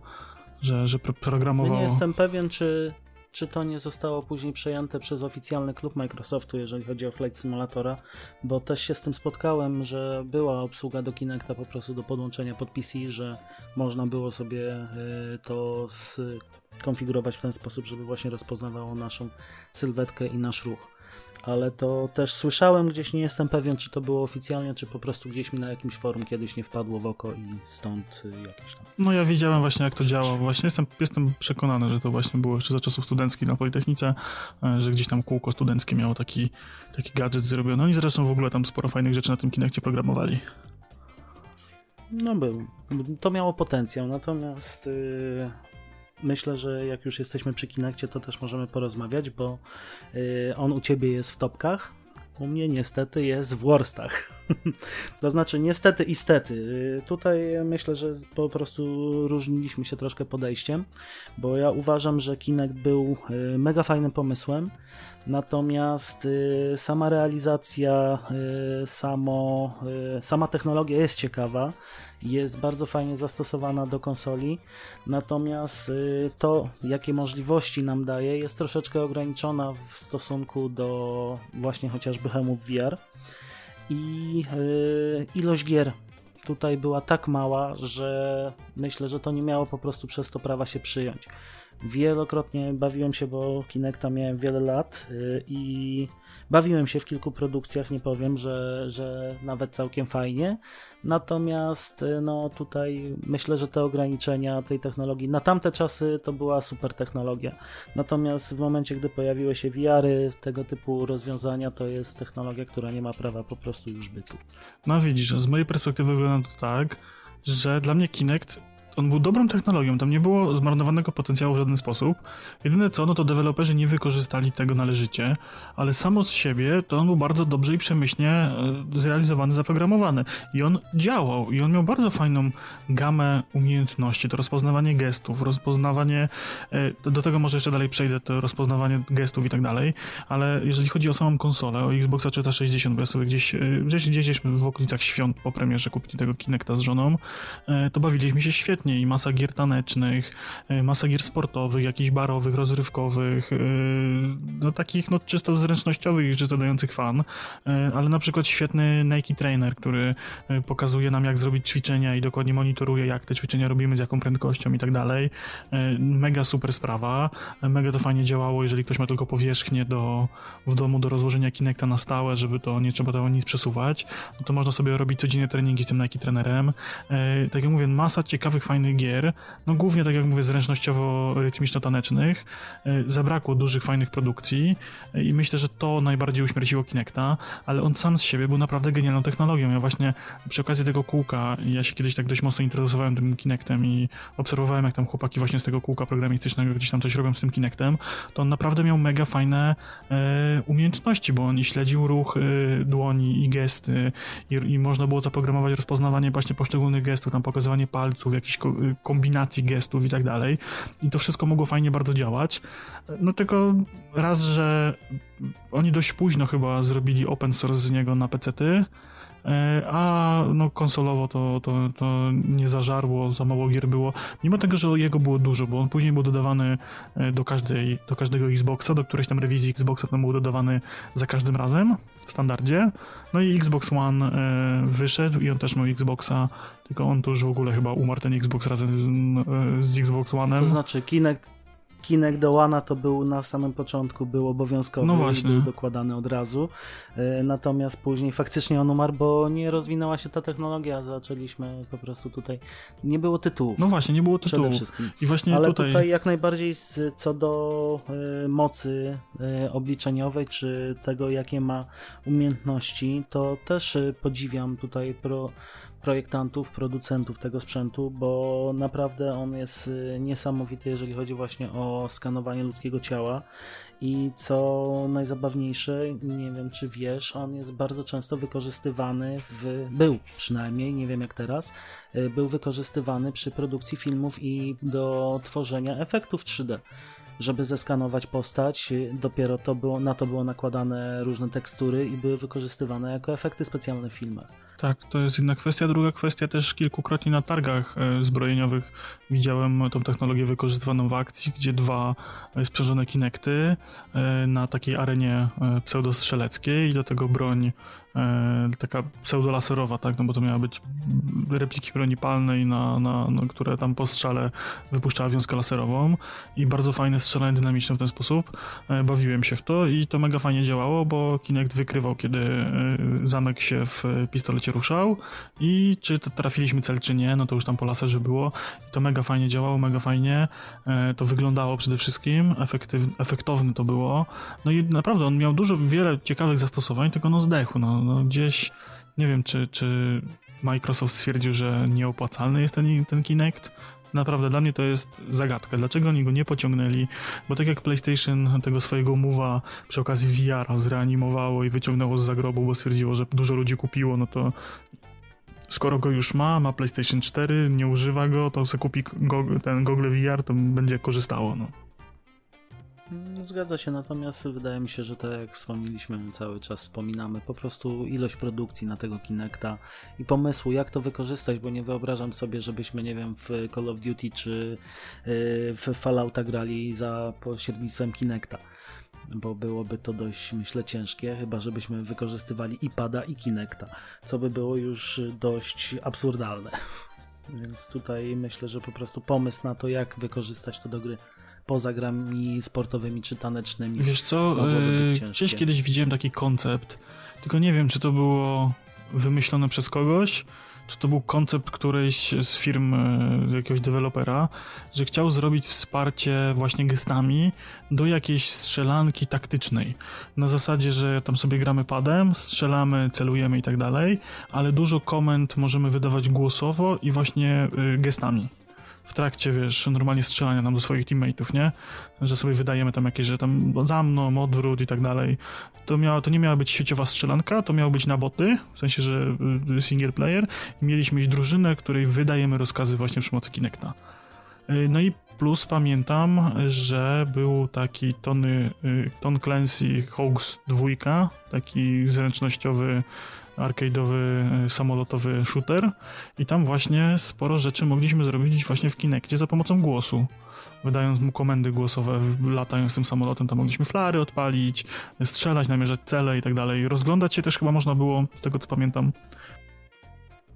że, że programowało. Nie jestem pewien, czy czy to nie zostało później przejęte przez oficjalny klub Microsoftu, jeżeli chodzi o Flight Simulatora, bo też się z tym spotkałem, że była obsługa do Kinecta po prostu do podłączenia pod PC, że można było sobie y, to skonfigurować w ten sposób, żeby właśnie rozpoznawało naszą sylwetkę i nasz ruch ale to też słyszałem gdzieś, nie jestem pewien, czy to było oficjalnie, czy po prostu gdzieś mi na jakimś forum kiedyś nie wpadło w oko i stąd y, jakieś tam. No ja widziałem właśnie, jak to działa. Właśnie jestem, jestem przekonany, że to właśnie było jeszcze za czasów studenckich na Politechnice, e, że gdzieś tam kółko studenckie miało taki, taki gadżet zrobiony. No i zresztą w ogóle tam sporo fajnych rzeczy na tym kinekcie programowali. No był. To miało potencjał, natomiast yy, myślę, że jak już jesteśmy przy Kinekcie, to też możemy porozmawiać, bo y, on u ciebie jest w topkach, u mnie niestety jest w worstach. to znaczy niestety i stety. Y, tutaj myślę, że po prostu różniliśmy się troszkę podejściem, bo ja uważam, że Kinect był y, mega fajnym pomysłem, natomiast sama realizacja, samo, sama technologia jest ciekawa jest bardzo fajnie zastosowana do konsoli, natomiast y, to, jakie możliwości nam daje, jest troszeczkę ograniczona w stosunku do właśnie chociażby hełmów VR i y, ilość gier tutaj była tak mała, że myślę, że to nie miało po prostu przez to prawa się przyjąć. Wielokrotnie bawiłem się, bo Kinecta miałem wiele lat y, i bawiłem się w kilku produkcjach, nie powiem, że, że nawet całkiem fajnie. Natomiast y, no tutaj myślę, że te ograniczenia tej technologii na tamte czasy to była super technologia. Natomiast w momencie, gdy pojawiły się VR-y, tego typu rozwiązania, to jest technologia, która nie ma prawa po prostu już bytu. No widzisz, z mojej perspektywy wygląda to tak, że dla mnie Kinect on był dobrą technologią, tam nie było zmarnowanego potencjału w żaden sposób. Jedyne co, no to deweloperzy nie wykorzystali tego należycie, ale samo z siebie to on był bardzo dobrze i przemyślnie e, zrealizowany, zaprogramowany. I on działał, i on miał bardzo fajną gamę umiejętności, to rozpoznawanie gestów, rozpoznawanie, e, do tego może jeszcze dalej przejdę, to rozpoznawanie gestów i tak dalej, ale jeżeli chodzi o samą konsolę, o Xboxa 360, bo ja sobie gdzieś, e, gdzieś, gdzieś w okolicach świąt po premierze kupili tego Kinecta z żoną, to bawiliśmy się świetnie i masa gier tanecznych, y, masa gier sportowych, jakichś barowych, rozrywkowych, y, no takich no czysto zręcznościowych czysto dających fan, y, ale na przykład świetny Nike Trainer, który pokazuje nam jak zrobić ćwiczenia i dokładnie monitoruje jak te ćwiczenia robimy, z jaką prędkością i tak dalej. Mega super sprawa, mega to fajnie działało, jeżeli ktoś ma tylko powierzchnię do, w domu do rozłożenia Kinecta na stałe, żeby to nie trzeba tam nic przesuwać, no to można sobie robić codziennie treningi z tym Nike Trainerem. Tak jak mówię, masa ciekawych, fajnych gier, no głównie tak jak mówię, zręcznościowo-rytmiczno-tanecznych, e, zabrakło dużych, fajnych produkcji. E, i myślę, że to najbardziej uśmierciło Kinecta, ale on sam z siebie był naprawdę genialną technologią. Ja właśnie przy okazji tego kółka, ja się kiedyś tak dość mocno interesowałem tym Kinectem i obserwowałem, jak tam chłopaki właśnie z tego kółka programistycznego gdzieś tam coś robią z tym Kinectem, to on naprawdę miał mega fajne e, umiejętności, bo on i śledził ruch e, dłoni i gesty i, i, można było zaprogramować rozpoznawanie właśnie poszczególnych gestów, tam pokazywanie palców, jakichś kombinacji gestów i tak dalej. I to wszystko mogło fajnie bardzo działać. No tylko raz, że oni dość późno chyba zrobili open source z niego na PC-ty, E, a no konsolowo to, to, to nie zażarło, za mało gier było, mimo tego, że jego było dużo, bo on później był dodawany e, do, każdej, do każdego Xboxa, do którejś tam rewizji Xboxa tam był dodawany za każdym razem w standardzie, no i Xbox One e, wyszedł i on też miał Xboxa, tylko on to już w ogóle chyba umarł ten Xbox razem z, z Xbox One'em. To znaczy Kinect Kinek do Łana to był na samym początku był obowiązkowy no i był dokładany od razu. E, natomiast później faktycznie on umarł, bo nie rozwinęła się ta technologia. Zaczęliśmy po prostu tutaj. Nie było tytułów. No właśnie, nie było tytułów. Przede wszystkim. I właśnie Ale tutaj... tutaj jak najbardziej z, co do y, mocy y, obliczeniowej, czy tego, jakie ma umiejętności, to też y, podziwiam tutaj pro, projektantów, producentów tego sprzętu, bo naprawdę on jest y, niesamowity, jeżeli chodzi właśnie o skanowanie ludzkiego ciała. I co najzabawniejsze, nie wiem czy wiesz, on jest bardzo często wykorzystywany w. był przynajmniej, nie wiem jak teraz, y, był wykorzystywany przy produkcji filmów i do tworzenia efektów 3D żeby zeskanować postać. Dopiero to było, na to było nakładane różne tekstury i były wykorzystywane jako efekty specjalne w filmach. Tak, to jest jedna kwestia. Druga kwestia też kilkukrotnie na targach e, zbrojeniowych widziałem tą technologię wykorzystywaną w akcji, gdzie dwa sprzężone kinekty e, na takiej arenie e, pseudostrzeleckiej i do tego broń e, taka pseudolaserowa, tak, no bo to miała być repliki broni palnej, na, na, na, które tam po strzale wypuszczała wiązkę laserową i bardzo fajne strzelanie dynamiczne w ten sposób. E, bawiłem się w to i to mega fajnie działało, bo Kinect wykrywał, kiedy e, zamek się w pistolecie ruszał i czy trafiliśmy cel, czy nie, no to już tam po laserze było. To mega fajnie działało, mega fajnie e, to wyglądało przede wszystkim, efektyw, efektowne to było, no i naprawdę on miał dużo, wiele ciekawych zastosowań, tylko no zdechł, no, no gdzieś, nie wiem, czy, czy Microsoft stwierdził, że nieopłacalny jest ten, ten Kinect, naprawdę dla mnie to jest zagadka. Dlaczego oni go nie pociągnęli? Bo tak jak PlayStation tego swojego move'a przy okazji VR zreanimowało i wyciągnęło z zagrobu, bo stwierdziło, że dużo ludzi kupiło, no to skoro go już ma, ma PlayStation 4, nie używa go, to sobie kupi go, ten Google VR, to będzie korzystało. No. Mm, zgadza się, natomiast wydaje mi się, że tak jak wspomnieliśmy, cały czas wspominamy po prostu ilość produkcji na tego Kinecta i pomysłu, jak to wykorzystać, bo nie wyobrażam sobie, żebyśmy, nie wiem, w Call of Duty czy y, w Fallouta grali za pośrednictwem Kinecta bo byłoby to dość, myślę, ciężkie, chyba żebyśmy wykorzystywali i pada, i Kinecta, co by było już dość absurdalne. Więc tutaj myślę, że po prostu pomysł na to, jak wykorzystać to do gry poza grami sportowymi czy tanecznymi. Wiesz co, gdzieś kiedyś widziałem taki koncept, tylko nie wiem, czy to było wymyślone przez kogoś, czy to był koncept którejś z firm e, jakiegoś dewelopera, że chciał zrobić wsparcie właśnie gestami do jakiejś strzelanki taktycznej. Na zasadzie, że tam sobie gramy padem, strzelamy, celujemy i tak dalej, ale dużo komend możemy wydawać głosowo i właśnie e, gestami w trakcie, wiesz, normalnie strzelania tam do swoich teammateów, nie? Że sobie wydajemy tam jakieś, że tam za mną, odwrót i tak dalej. To, miało, to nie miała być sieciowa strzelanka, to miało być na boty, w sensie, że y, single player i mieliśmy mieć drużynę, której wydajemy rozkazy właśnie przy pomocy Kinecta. Y, no i plus pamiętam, że był taki Tony, y, Ton Clancy Hawks 2, taki zręcznościowy arcade'owy, e, samolotowy shooter i tam właśnie sporo rzeczy mogliśmy zrobić właśnie w Kinectie za pomocą głosu. Wydając mu komendy głosowe, latając tym samolotem, tam mogliśmy flary odpalić, strzelać, namierzać cele i tak dalej. Rozglądać się też chyba można było, z tego co pamiętam,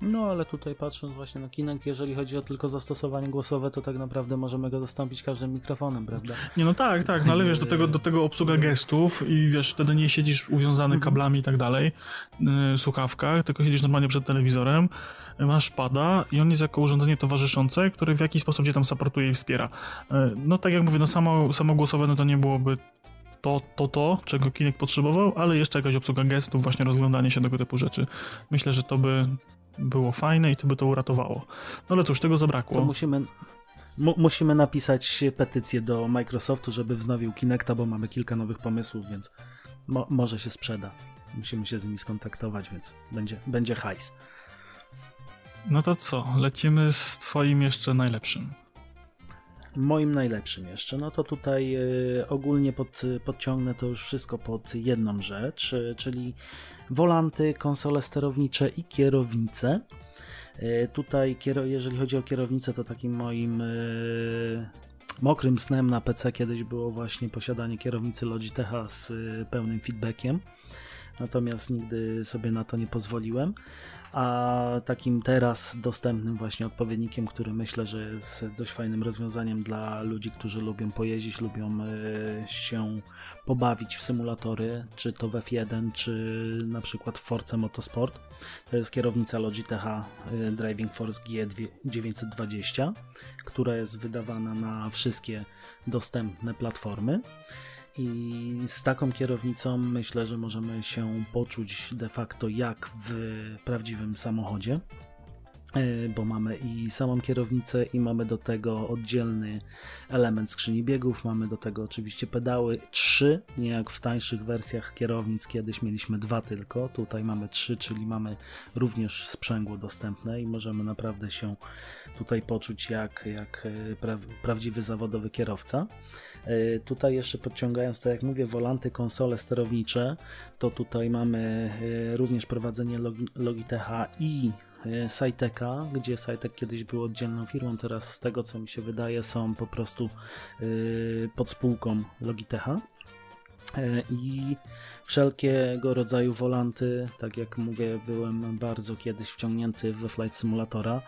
No ale tutaj patrząc właśnie na Kinect, jeżeli chodzi o tylko zastosowanie głosowe, to tak naprawdę możemy go zastąpić każdym mikrofonem, prawda? Nie no tak, tak, no ale wiesz, do tego, do tego obsługa gestów i wiesz, wtedy nie siedzisz uwiązany mhm. kablami i tak dalej, yy, słuchawkach, tylko siedzisz normalnie przed telewizorem, masz pada i on jest jako urządzenie towarzyszące, które w jakiś sposób cię tam supportuje i wspiera. Yy, no tak jak mówię, no samo, samo głosowe no to nie byłoby to, to, to, czego Kinect potrzebował, ale jeszcze jakaś obsługa gestów, właśnie rozglądanie się tego typu rzeczy. Myślę, że to by było fajne i to by to uratowało. No ale cóż, tego zabrakło. To musimy, musimy napisać petycję do Microsoftu, żeby wznowił Kinecta, bo mamy kilka nowych pomysłów, więc mo może się sprzeda. Musimy się z nimi skontaktować, więc będzie, będzie hajs. No to co, lecimy z twoim jeszcze najlepszym moim najlepszym jeszcze, no to tutaj y, ogólnie pod, podciągnę to już wszystko pod jedną rzecz, y, czyli wolanty, konsole sterownicze i kierownice. Y, tutaj, jeżeli chodzi o kierownicę, to takim moim mokrym snem na PC kiedyś było właśnie posiadanie kierownicy Logitecha z pełnym feedbackiem. Natomiast nigdy sobie na to nie pozwoliłem a takim teraz dostępnym właśnie odpowiednikiem, który myślę, że jest dość fajnym rozwiązaniem dla ludzi, którzy lubią pojeździć, lubią e, się pobawić w symulatory, czy to w F1, czy na przykład w Force Motorsport. To jest kierownica Logitech e, Driving Force G920, która jest wydawana na wszystkie dostępne platformy. I z taką kierownicą myślę, że możemy się poczuć de facto jak w prawdziwym samochodzie, e, bo mamy i samą kierownicę, i mamy do tego oddzielny element skrzyni biegów. Mamy do tego oczywiście pedały trzy, nie jak w tańszych wersjach kierownic, kiedyś mieliśmy dwa tylko. Tutaj mamy trzy, czyli mamy również sprzęgło dostępne i możemy naprawdę się tutaj poczuć jak, jak e, pra prawdziwy zawodowy kierowca. E, tutaj jeszcze podciągając, tak jak mówię, wolanty, konsole sterownicze, to tutaj mamy e, również prowadzenie Logitecha i Saiteka, gdzie Saitek kiedyś był oddzielną firmą, teraz z tego co mi się wydaje są po prostu pod spółką Logitecha. I wszelkiego rodzaju wolanty, tak jak mówię, byłem bardzo kiedyś wciągnięty we Flight Simulatora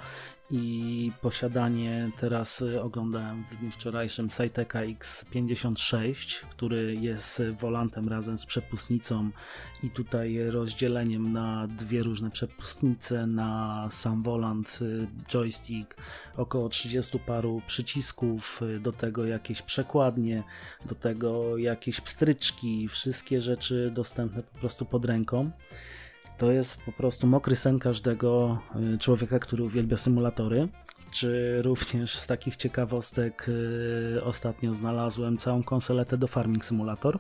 i posiadanie teraz y, oglądałem w dniu wczorajszym Saiteka X56, który jest wolantem razem z przepustnicą i tutaj rozdzieleniem na dwie różne przepustnice, na sam wolant, y, joystick, około 30 paru przycisków, y, do tego jakieś przekładnie, do tego jakieś pstryczki, wszystkie rzeczy dostępne po prostu pod ręką. To jest po prostu mokry sen każdego y, człowieka, który uwielbia symulatory. Czy również z takich ciekawostek y, ostatnio znalazłem całą konsoletę do Farming Simulator,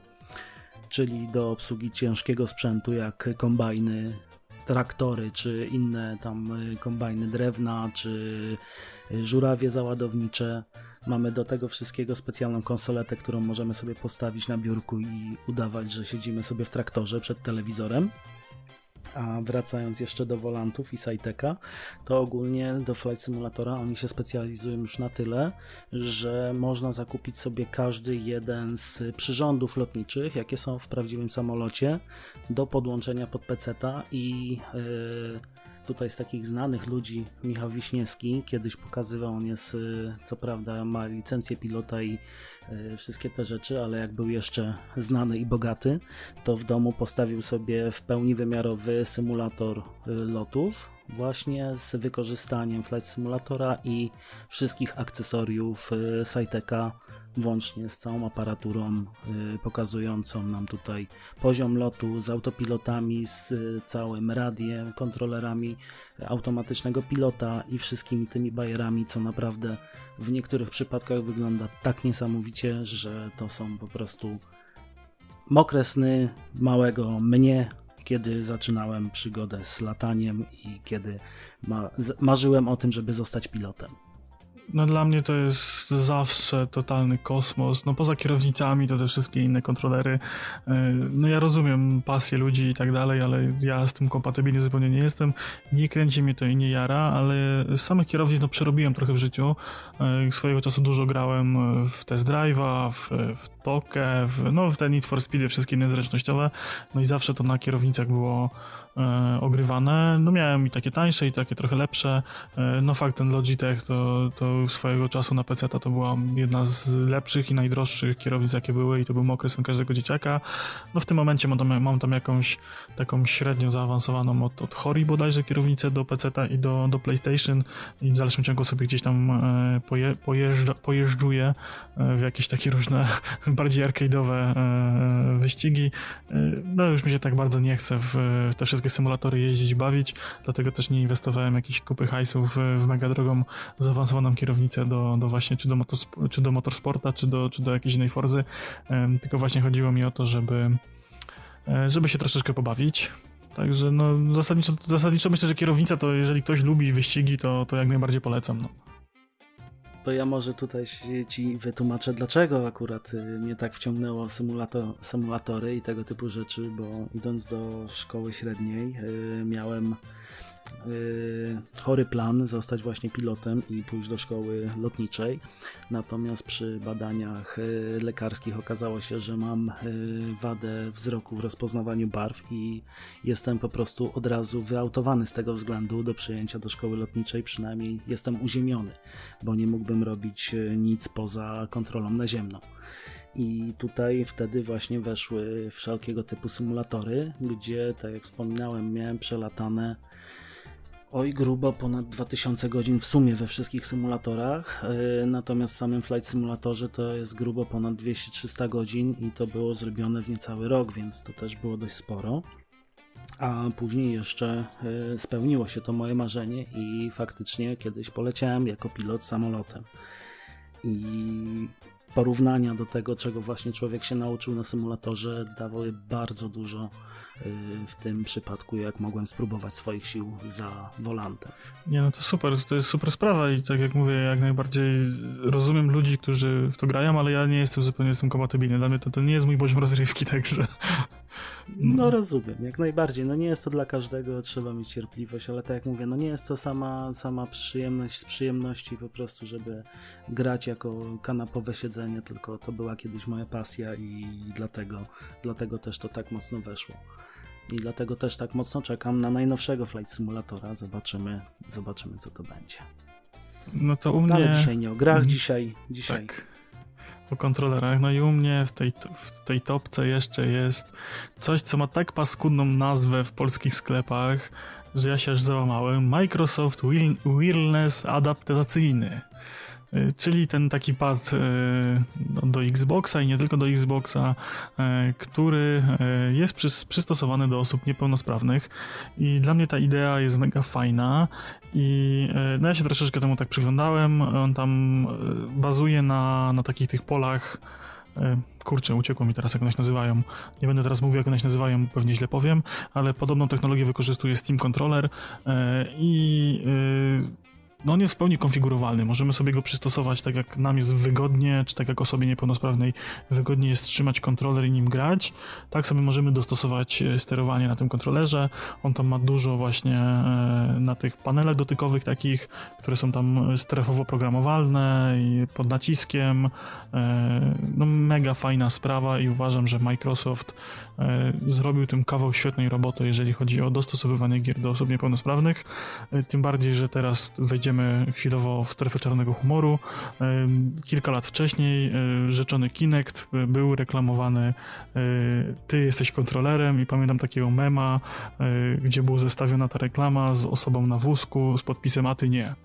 czyli do obsługi ciężkiego sprzętu jak kombajny, traktory, czy inne tam y, kombajny drewna, czy żurawie załadownicze. Mamy do tego wszystkiego specjalną konsoletę, którą możemy sobie postawić na biurku i udawać, że siedzimy sobie w traktorze przed telewizorem. A wracając jeszcze do Volantów i Saiteka, to ogólnie do Flight Simulatora oni się specjalizują już na tyle, że można zakupić sobie każdy jeden z przyrządów lotniczych, jakie są w prawdziwym samolocie, do podłączenia pod peceta i yy, tutaj z takich znanych ludzi Michał Wiśniewski kiedyś pokazywał, on jest y, co prawda ma licencję pilota i y, wszystkie te rzeczy, ale jak był jeszcze znany i bogaty, to w domu postawił sobie w pełni wymiarowy symulator y, lotów właśnie z wykorzystaniem Flight Simulatora i wszystkich akcesoriów Saiteka włącznie z całą aparaturą y, pokazującą nam tutaj poziom lotu, z autopilotami, z całym radiem, kontrolerami automatycznego pilota i wszystkimi tymi bajerami, co naprawdę w niektórych przypadkach wygląda tak niesamowicie, że to są po prostu mokre sny małego mnie, kiedy zaczynałem przygodę z lataniem i kiedy ma marzyłem o tym, żeby zostać pilotem. No dla mnie to jest zawsze totalny kosmos. No poza kierownicami to te wszystkie inne kontrolery. E, no ja rozumiem pasję ludzi i tak dalej, ale ja z tym kompatybilny zupełnie nie jestem. Nie kręci mnie to i nie jara, ale samych kierownic no przerobiłem trochę w życiu. E, swojego czasu dużo grałem w test drive'a, w, w stokę, w, no w te Need for Speedy, wszystkie inne zręcznościowe, no i zawsze to na kierownicach było ogrywane. No miałem i takie tańsze, i takie trochę lepsze. E, no fakt, ten Logitech to, to swojego czasu na PC to była jedna z lepszych i najdroższych kierownic, jakie były i to był okresem każdego dzieciaka. No w tym momencie mam tam, mam tam jakąś taką średnio zaawansowaną od, od Hori bodajże kierownicę do PC i do, do PlayStation i w dalszym ciągu sobie gdzieś tam e, poje, pojeżdża, pojeżdżuję e, w jakieś takie różne bardziej arcade'owe e, wyścigi. No już mi się tak bardzo nie chce w te wszystkie symulatory jeździć, bawić, dlatego też nie inwestowałem jakiejś kupy hajsów w mega drogą zaawansowaną kierownicę do, do właśnie czy do, motosp- czy do motorsporta, czy do, czy do jakiejś innej Forzy, tylko właśnie chodziło mi o to, żeby żeby się troszeczkę pobawić. Także no zasadniczo, zasadniczo myślę, że kierownica to jeżeli ktoś lubi wyścigi, to, to jak najbardziej polecam. No. To ja może tutaj ci wytłumaczę, dlaczego akurat y, mnie tak wciągnęło symulator, symulatory i tego typu rzeczy, bo idąc do szkoły średniej yy, miałem Y, chory plan zostać właśnie pilotem i pójść do szkoły lotniczej. Natomiast przy badaniach y, lekarskich okazało się, że mam y, wadę wzroku w rozpoznawaniu barw i jestem po prostu od razu wyautowany z tego względu do przyjęcia do szkoły lotniczej. Przynajmniej jestem uziemiony, bo nie mógłbym robić nic poza kontrolą naziemną. I tutaj wtedy właśnie weszły wszelkiego typu symulatory, gdzie, tak jak wspominałem, miałem przelatane Oj, grubo ponad 2000 godzin w sumie we wszystkich symulatorach, e, natomiast w samym Flight Simulatorze to jest grubo ponad 200-300 godzin i to było zrobione w niecały rok, więc to też było dość sporo. A później jeszcze e, spełniło się to moje marzenie i faktycznie kiedyś poleciałem jako pilot samolotem. I porównania do tego, czego właśnie człowiek się nauczył na symulatorze, dawały bardzo dużo w tym przypadku, jak mogłem spróbować swoich sił za volantem. Nie, no to super, to jest super sprawa i tak jak mówię, jak najbardziej rozumiem ludzi, którzy w to grają, ale ja nie jestem zupełnie z tym kompatybilny. Dla mnie to, to nie jest mój poziom rozrywki, także no rozumiem, jak najbardziej. No nie jest to dla każdego, trzeba mieć cierpliwość, ale tak jak mówię, no nie jest to sama, sama przyjemność z przyjemności po prostu, żeby grać jako kanapowe siedzenie, tylko to była kiedyś moja pasja i dlatego, dlatego też to tak mocno weszło. I dlatego też tak mocno czekam na najnowszego Flight Simulatora. Zobaczymy, zobaczymy co to będzie. No to u mnie... Ale dzisiaj nie o grach, mhm. dzisiaj, dzisiaj tak o kontrolerach. No i u mnie w tej, w tej topce jeszcze jest coś, co ma tak paskudną nazwę w polskich sklepach, że ja się aż załamałem. Microsoft Wireless Adaptacyjny. Y, czyli ten taki pad y, do Xboxa i nie tylko do Xboxa, y, który jest przystosowany do osób niepełnosprawnych. I dla mnie ta idea jest mega fajna. I no ja się troszeczkę temu tak przyglądałem, on tam bazuje na, na takich tych polach kurczę, uciekło mi teraz, jak one się nazywają. Nie będę teraz mówił, jak one się nazywają, pewnie źle powiem, ale podobną technologię wykorzystuje Steam Controller i no on jest w pełni konfigurowalny. Możemy sobie go przystosować tak, jak nam jest wygodnie, czy tak jak osobie niepełnosprawnej wygodnie jest trzymać kontroler i nim grać. Tak sobie możemy dostosować e, sterowanie na tym kontrolerze. On tam ma dużo właśnie e, na tych panelach dotykowych takich, które są tam strefowo programowalne i pod naciskiem. E, no mega fajna sprawa i uważam, że Microsoft zrobił tym kawał świetnej roboty, jeżeli chodzi o dostosowywanie gier do osób niepełnosprawnych. Tym bardziej, że teraz wejdzie wejdziemy chwilowo w strefę czarnego humoru. Kilka lat wcześniej e, rzeczony Kinect e, był reklamowany e, ty jesteś kontrolerem i pamiętam takiego mema, gdzie była zestawiona ta reklama z osobą na wózku z podpisem a ty nie.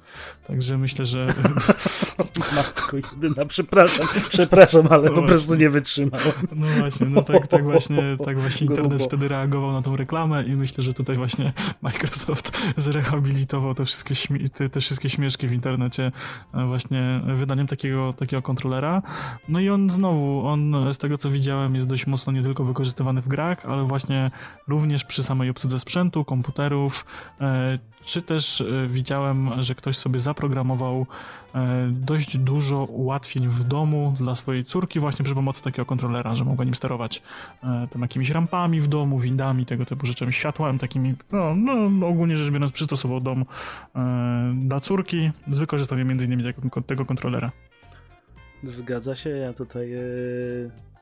Także myślę, że... Matko jedyna, przepraszam, przepraszam, ale no po prostu nie wytrzymałem. No właśnie, no tak, tak właśnie, tak właśnie internet wtedy reagował na tą reklamę i myślę, że tutaj właśnie Microsoft zrehabilitował te wszystkie, te, te wszystkie wszystkie śmieszki w internecie e, właśnie wydaniem takiego, takiego kontrolera. No i on znowu, on z tego co widziałem jest dość mocno nie tylko wykorzystywany w grach, ale właśnie również przy samej obsłudze sprzętu, komputerów, e, czy też e, widziałem, że ktoś sobie zaprogramował e, dość dużo ułatwień w domu dla swojej córki właśnie przy pomocy takiego kontrolera, że mogła nim sterować e, tam jakimiś rampami w domu, windami, tego typu rzeczami, światłem takimi, no, no ogólnie rzecz biorąc przystosował dom dla córki z wykorzystaniem między innymi tego, tego kontrolera. Zgadza się, ja tutaj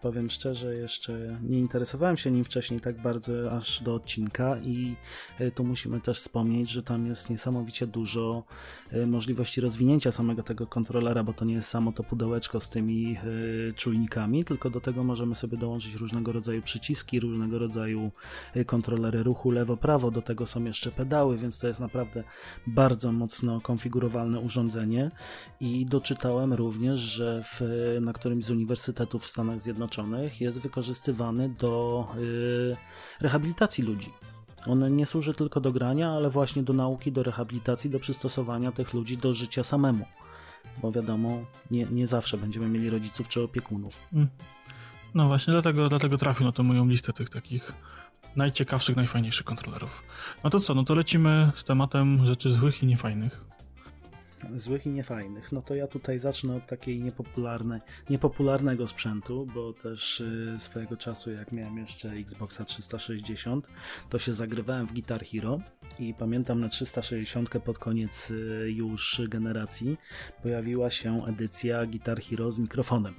Powiem szczerze, jeszcze nie interesowałem się nim wcześniej tak bardzo aż do odcinka i e, tu musimy też wspomnieć, że tam jest niesamowicie dużo e, możliwości rozwinięcia samego tego kontrolera, bo to nie jest samo to pudełeczko z tymi e, czujnikami, tylko do tego możemy sobie dołączyć różnego rodzaju przyciski, różnego rodzaju kontrolery ruchu lewo-prawo, do tego są jeszcze pedały, więc to jest naprawdę bardzo mocno konfigurowalne urządzenie. I doczytałem również, że w, na którymś z uniwersytetów w Stanach Zjednoczonych jest wykorzystywany do y, rehabilitacji ludzi. On nie służy tylko do grania, ale właśnie do nauki, do rehabilitacji, do przystosowania tych ludzi do życia samemu. Bo wiadomo, nie, nie zawsze będziemy mieli rodziców czy opiekunów. Mm. No właśnie, dlatego, dlatego trafił na tę moją listę tych takich najciekawszych, najfajniejszych kontrolerów. No to co, no to lecimy z tematem rzeczy złych i niefajnych złych i niefajnych, no to ja tutaj zacznę od takiej niepopularnej, niepopularnego sprzętu, bo też y, swojego czasu, jak miałem jeszcze Xboxa 360, to się zagrywałem w Guitar Hero i pamiętam na 360 pod koniec y, już generacji pojawiła się edycja Guitar Hero z mikrofonem.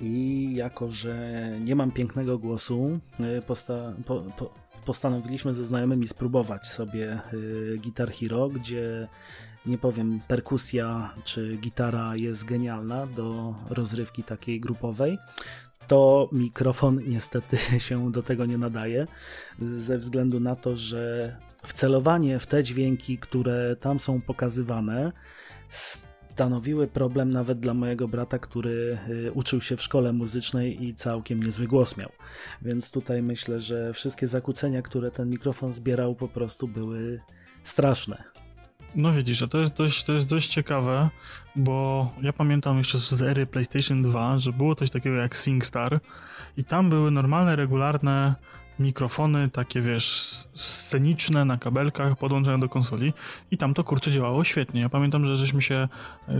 I jako, że nie mam pięknego głosu, y, posta po, po, postanowiliśmy ze znajomymi spróbować sobie Guitar Hero, gdzie nie powiem, perkusja czy gitara jest genialna do rozrywki takiej grupowej, to mikrofon niestety się do tego nie nadaje, ze względu na to, że wcelowanie w te dźwięki, które tam są pokazywane, stanowiły problem nawet dla mojego brata, który y, uczył się w szkole muzycznej i całkiem niezły głos miał. Więc tutaj myślę, że wszystkie zakłócenia, które ten mikrofon zbierał, po prostu były straszne. No widzisz, a to jest dość, to jest dość ciekawe, bo ja pamiętam jeszcze z ery PlayStation 2, że było coś takiego jak SingStar i tam były normalne, regularne mikrofony takie, wiesz, sceniczne na kabelkach podłączone do konsoli i tam to kurczę działało świetnie. Ja pamiętam, że żeśmy się yy,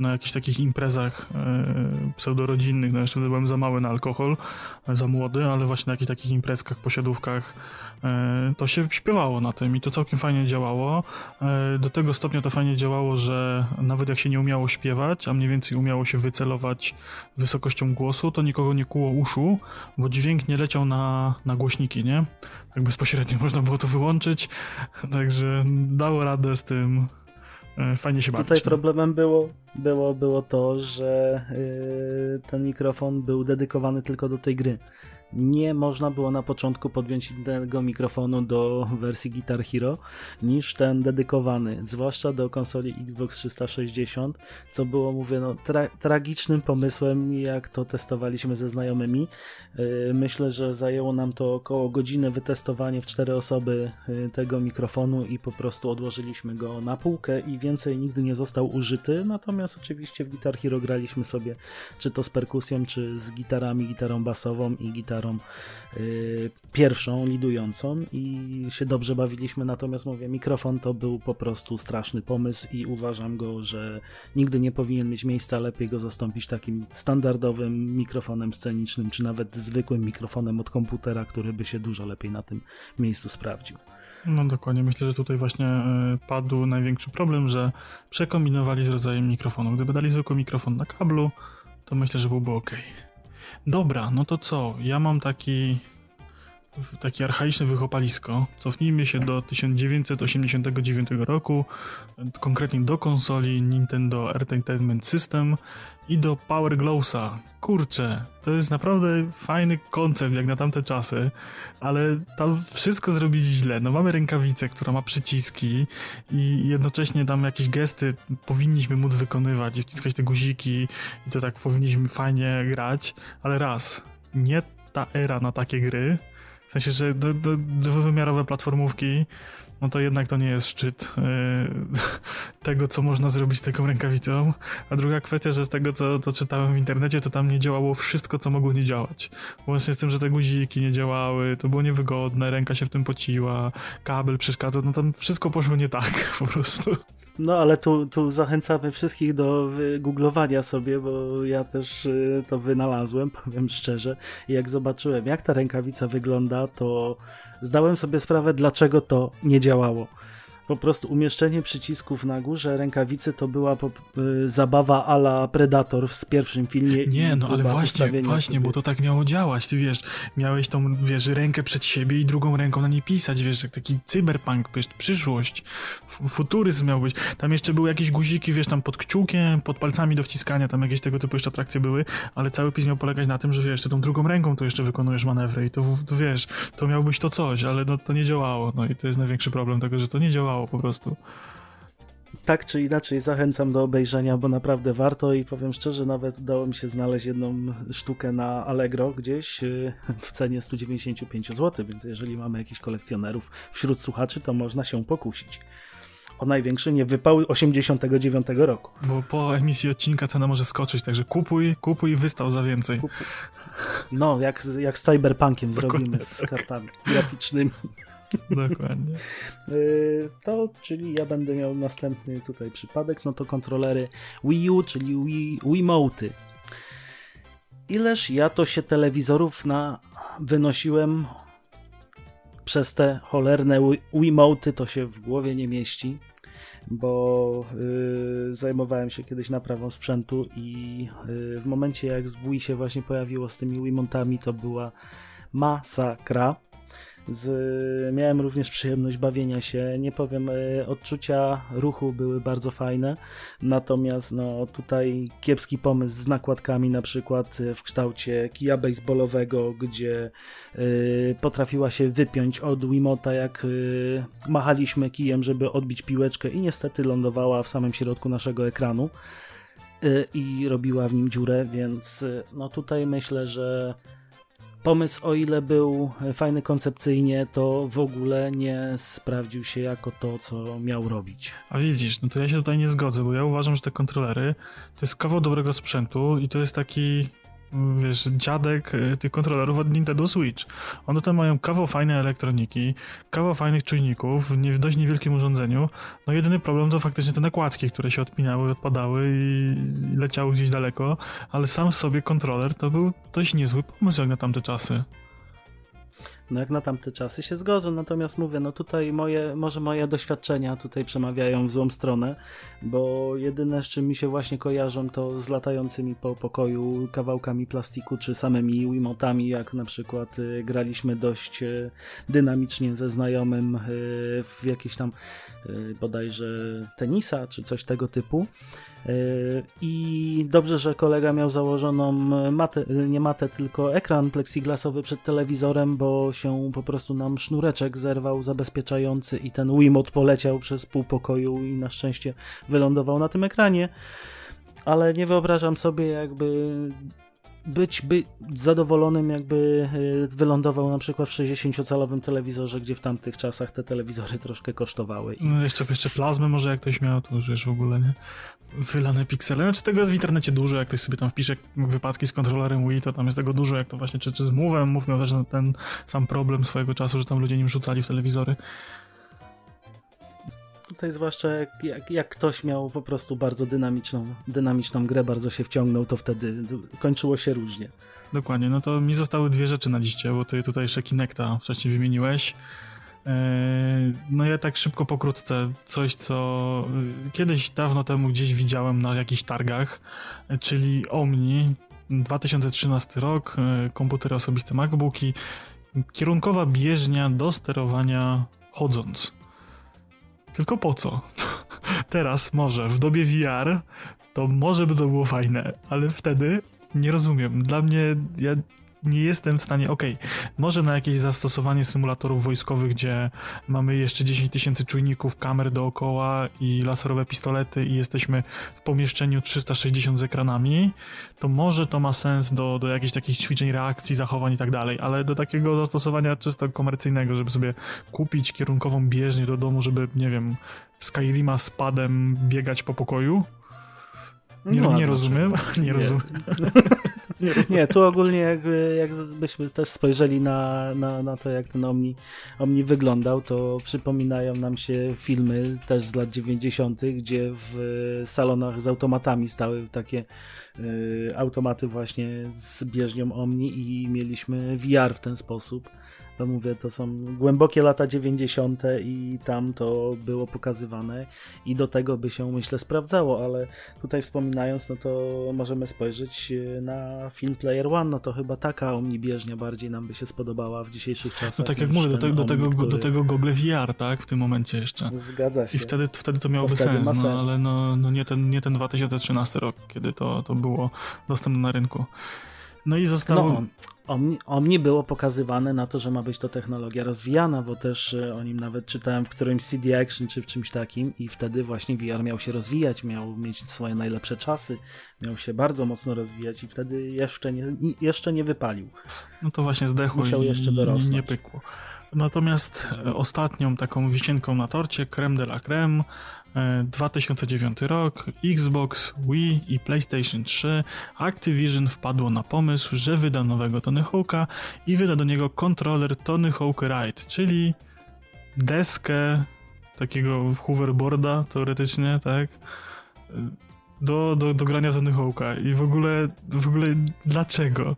na jakichś takich imprezach yy, pseudorodzinnych, no jeszcze byłem za mały na alkohol, za młody, ale właśnie na jakichś takich imprezkach, posiadówkach yy, to się śpiewało na tym i to całkiem fajnie działało. Yy, do tego stopnia to fajnie działało, że nawet jak się nie umiało śpiewać, a mniej więcej umiało się wycelować wysokością głosu, to nikogo nie kuło uszu, bo dźwięk nie leciał na, na głośniki, nie? Tak bezpośrednio można było to wyłączyć, także dało radę z tym e, fajnie się bawić. Tutaj problemem było, było, było to, że yy, ten mikrofon był dedykowany tylko do tej gry nie można było na początku podjąć innego mikrofonu do wersji Guitar Hero niż ten dedykowany, zwłaszcza do konsoli Xbox 360, co było, mówię, no, tra tragicznym pomysłem, jak to testowaliśmy ze znajomymi. Yy, myślę, że zajęło nam to około godziny wytestowanie w cztery osoby yy, tego mikrofonu i po prostu odłożyliśmy go na półkę i więcej nigdy nie został użyty, natomiast oczywiście w Guitar Hero graliśmy sobie czy to z perkusją, czy z gitarami, gitarą basową i gitarą gitarą y, pierwszą, lidującą i się dobrze bawiliśmy, natomiast mówię, mikrofon to był po prostu straszny pomysł i uważam go, że nigdy nie powinien mieć miejsca, lepiej go zastąpić takim standardowym mikrofonem scenicznym, czy nawet zwykłym mikrofonem od komputera, który by się dużo lepiej na tym miejscu sprawdził. No dokładnie, myślę, że tutaj właśnie y, padł największy problem, że przekombinowali z rodzajem mikrofonu. Gdyby dali zwykły mikrofon na kablu, to myślę, że byłby ok. Dobra, no to co? Ja mam taki takie archaiczne wychopalisko. Cofnijmy się do 1989 roku, konkretnie do konsoli Nintendo Entertainment System i do Power Glowsa. Kurczę, to jest naprawdę fajny koncept jak na tamte czasy, ale tam wszystko zrobili źle. No mamy rękawicę, która ma przyciski i jednocześnie tam jakieś gesty powinniśmy móc wykonywać i wciskać te guziki i to tak powinniśmy fajnie grać, ale raz, nie ta era na takie gry, w sensie, że do, do, dwuwymiarowe platformówki, no to jednak to nie jest szczyt yy, tego, co można zrobić z taką rękawicą. A druga kwestia, że z tego, co, co czytałem w internecie, to tam nie działało wszystko, co mogło nie działać. Łącznie z tym, że te guziki nie działały, to było niewygodne, ręka się w tym pociła, kabel przeszkadzał, no tam wszystko poszło nie tak po prostu. No ale tu, tu zachęcamy wszystkich do googlowania sobie, bo ja też y, to wynalazłem, powiem szczerze. I jak zobaczyłem, jak ta rękawica wygląda, to zdałem sobie sprawę, dlaczego to nie działało. Po prostu umieszczenie przycisków na górze rękawicy to była po, y, zabawa ala Predator w pierwszym filmie. Nie, no ale właśnie, właśnie, sobie. bo to tak miało działać, ty wiesz, miałeś tą, wiesz, rękę przed siebie i drugą ręką na niej pisać, wiesz, jak taki cyberpunk, wiesz, przyszłość, futuryzm miał być. Tam jeszcze były jakieś guziki, wiesz, tam pod kciukiem, pod palcami do wciskania, tam jakieś tego typu jeszcze atrakcje były, ale cały pis miał polegać na tym, że wiesz, ty tą drugą ręką to jeszcze wykonujesz manewry i to, to wiesz, to miał być to coś, ale no, to nie działało, no i to jest największy problem tego, że to nie działało po prostu. Tak czy inaczej zachęcam do obejrzenia, bo naprawdę warto i powiem szczerze, nawet udało mi się znaleźć jedną sztukę na Allegro gdzieś y, w cenie 195 zł, więc jeżeli mamy jakichś kolekcjonerów wśród słuchaczy, to można się pokusić. O największy nie wypał 89 roku. Bo po emisji odcinka cena może skoczyć, także kupuj, kupuj wystał za więcej. Kupuj. No, jak, jak z Cyberpunkiem zrobimy tak. z kartami graficznymi. Dokładnie. Y, to, czyli ja będę miał następny tutaj przypadek, no to kontrolery Wii U, czyli Wii. Ileż ja to się telewizorów na wynosiłem przez te cholerne Wiimoty, to się w głowie nie mieści, bo yy, zajmowałem się kiedyś naprawą sprzętu i yy, w momencie jak z Wii się właśnie pojawiło z tymi Wiimotami, to była masakra z, miałem również przyjemność bawienia się. Nie powiem, e, odczucia ruchu były bardzo fajne, natomiast no, tutaj kiepski pomysł z nakładkami, na przykład e, w kształcie kija baseballowego, gdzie y, potrafiła się wypiąć od Wimota, jak y, machaliśmy kijem, żeby odbić piłeczkę i niestety lądowała w samym środku naszego ekranu i robiła w nim dziurę, więc no tutaj myślę, że pomysł, o ile był fajny koncepcyjnie, to w ogóle nie sprawdził się jako to, co miał robić. A widzisz, no to ja się tutaj nie zgodzę, bo ja uważam, że te kontrolery to jest kawał dobrego sprzętu i to jest taki wiesz, dziadek y, tych kontrolerów od Nintendo Switch. One tam mają kawał fajnej elektroniki, kawał fajnych czujników w dość niewielkim urządzeniu. No jedyny problem to faktycznie te nakładki, które się odpinały, odpadały i leciały gdzieś daleko, ale sam sobie kontroler to był dość niezły pomysł jak na tamte czasy. No jak na tamte czasy się zgodzę, natomiast mówię, no tutaj moje, może moje doświadczenia tutaj przemawiają w złą stronę, bo jedyne z czym mi się właśnie kojarzą to z latającymi po pokoju kawałkami plastiku, czy samymi Wiimotami, jak na przykład y, graliśmy dość y, dynamicznie ze znajomym y, w jakieś tam y, bodajże tenisa, czy coś tego typu. E, I dobrze, że kolega miał założoną matę, nie matę, tylko ekran plexiglasowy przed telewizorem, bo się po prostu nam sznureczek zerwał zabezpieczający i ten Wiimote poleciał przez pół pokoju i na szczęście wylądował na tym ekranie. Ale nie wyobrażam sobie, jakby być by zadowolonym, jakby e, wylądował na przykład w 60-calowym telewizorze, gdzie w tamtych czasach te telewizory troszkę kosztowały. No jeszcze, jeszcze plazmy może jak ktoś miał, to już wiesz w ogóle, nie? Wylane piksele. Znaczy tego jest w internecie dużo, jak ktoś sobie tam wpisze wypadki z kontrolerem Wii, to tam jest tego dużo, jak to właśnie, czy, czy z Move'em, Move miał też ten sam problem swojego czasu, że tam ludzie nim rzucali w telewizory. Tutaj zwłaszcza jak, jak, jak, ktoś miał po prostu bardzo dynamiczną, dynamiczną grę, bardzo się wciągnął, to wtedy kończyło się różnie. Dokładnie, no to mi zostały dwie rzeczy na liście, bo ty tutaj jeszcze Kinecta wcześniej wymieniłeś. E, no ja tak szybko pokrótce, coś co e, kiedyś dawno temu gdzieś widziałem na jakichś targach, e, czyli Omni, 2013 rok, komputery osobiste MacBooki, kierunkowa bieżnia do sterowania chodząc. Tylko po co? Teraz może, w dobie VR, to może by to było fajne, ale wtedy nie rozumiem. Dla mnie, ja nie jestem w stanie, okej, okay, może na jakieś zastosowanie symulatorów wojskowych, gdzie mamy jeszcze 10 tysięcy czujników, kamer dookoła i laserowe pistolety i jesteśmy w pomieszczeniu 360 z ekranami, to może to ma sens do, do jakichś takich ćwiczeń reakcji, zachowań i tak dalej, ale do takiego zastosowania czysto komercyjnego, żeby sobie kupić kierunkową bieżnię do domu, żeby, nie wiem, w Skyrima z padem biegać po pokoju, nie, no, nie rozumiem, nie, rozumiem. Nie, nie, tu ogólnie jakby, jakbyśmy też spojrzeli na, na, na to, jak ten Omni, Omni wyglądał, to przypominają nam się filmy też z lat 90., gdzie w salonach z automatami stały takie y, automaty właśnie z bieżnią Omni i mieliśmy VR w ten sposób. To mówię, to są głębokie lata 90. i tam to było pokazywane i do tego by się myślę sprawdzało, ale tutaj wspominając, no to możemy spojrzeć e, na film Player One, no to chyba taka omnibieżnia bardziej nam by się spodobała w dzisiejszych czasach. No tak jak mówię, do, te, do, tego, który... do tego Google VR, tak, w tym momencie jeszcze. Zgadza się. I wtedy, wtedy to miałoby to sens, no sens, ale no, no nie, ten, nie ten 2013 rok, kiedy to, to było dostępne na rynku. No i zostało... No, o mnie było pokazywane na to, że ma być to technologia rozwijana, bo też e, o nim nawet czytałem w którymś CD Action czy w czymś takim i wtedy właśnie VR miał się rozwijać, miał mieć swoje najlepsze czasy, miał się bardzo mocno rozwijać i wtedy jeszcze nie, jeszcze nie wypalił. No to właśnie zdechło Musiał i jeszcze dorosnąć. nie pykło. Natomiast e, ostatnią taką wisienką na torcie, creme de la creme, 2009 e, rok, Xbox, Wii i PlayStation 3, Activision wpadło na pomysł, że wyda nowego Tony Hawk'a i wyda do niego kontroler Tony Hawk Ride, czyli deskę takiego hoverboarda teoretycznie, tak? Do, do, do grania w Tony Hawk'a i w ogóle, w ogóle dlaczego?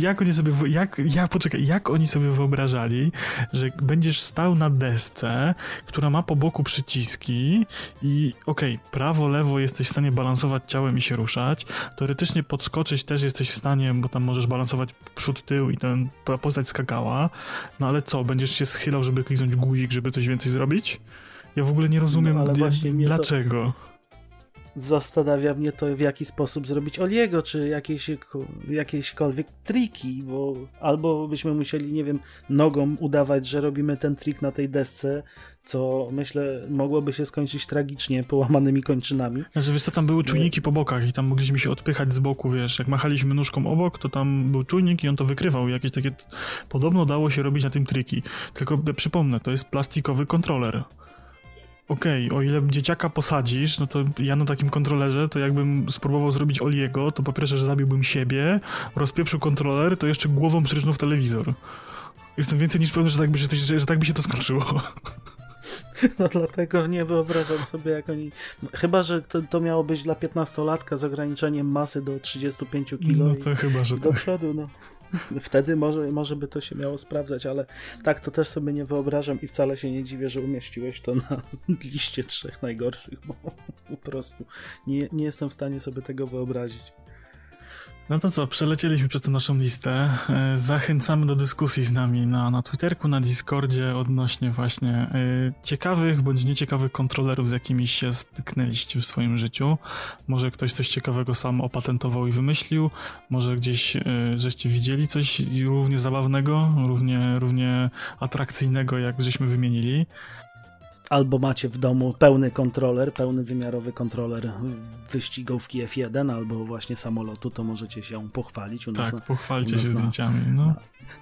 Jak oni sobie, jak, ja, poczekaj, jak oni sobie wyobrażali, że będziesz stał na desce, która ma po boku przyciski i okej, okay, prawo, lewo jesteś w stanie balansować ciałem i się ruszać, teoretycznie podskoczyć też jesteś w stanie, bo tam możesz balansować przód, tył i ten postać skakała, no ale co, będziesz się schylał, żeby kliknąć guzik, żeby coś więcej zrobiś? Ja w ogóle nie rozumiem, no, dlaczego. To zastanawia mnie to, w jaki sposób zrobić Oliego, czy jakieś, jakiekolwiek triki, bo albo byśmy musieli, nie wiem, nogą udawać, że robimy ten trik na tej desce, co myślę mogłoby się skończyć tragicznie połamanymi kończynami. Znaczy, wiesz co, tam były czujniki po bokach i tam mogliśmy się odpychać z boku, wiesz, jak machaliśmy nóżką obok, to tam był czujnik i on to wykrywał, jakieś takie, podobno dało się robić na tym triki, tylko przypomnę, to jest plastikowy kontroler okej, okay, o ile dzieciaka posadzisz, no to ja na takim kontrolerze, to jakbym spróbował zrobić Oliego, to po pierwsze, że zabiłbym siebie, rozpieprzył kontroler, to jeszcze głową przyrycznął w telewizor. Jestem więcej niż pewny, że tak by się że, że tak by się to skończyło. No dlatego nie wyobrażam sobie, jak oni... Chyba, że to, to miało być dla 15-latka z ograniczeniem masy do 35 kg. No to chyba, że do tak. przodu, no. Wtedy może, może by to się miało sprawdzać, ale tak to też sobie nie wyobrażam i wcale się nie dziwię, że umieściłeś to na liście trzech najgorszych, bo po prostu nie, nie jestem w stanie sobie tego wyobrazić. No to co, przelecieliśmy przez tę naszą listę. E, zachęcamy do dyskusji z nami na, na Twitterku, na Discordzie odnośnie właśnie y, ciekawych bądź nieciekawych kontrolerów, z jakimi się styknęliście w swoim życiu. Może ktoś coś ciekawego sam opatentował i wymyślił, może gdzieś y, żeście widzieli coś równie zabawnego, równie, równie atrakcyjnego, jak żeśmy wymienili albo macie w domu pełny kontroler, pełny wymiarowy kontroler wyścigówki F1 albo właśnie samolotu, to możecie się pochwalić. U nas tak, pochwalcie się na, zdjęciami. No. Na,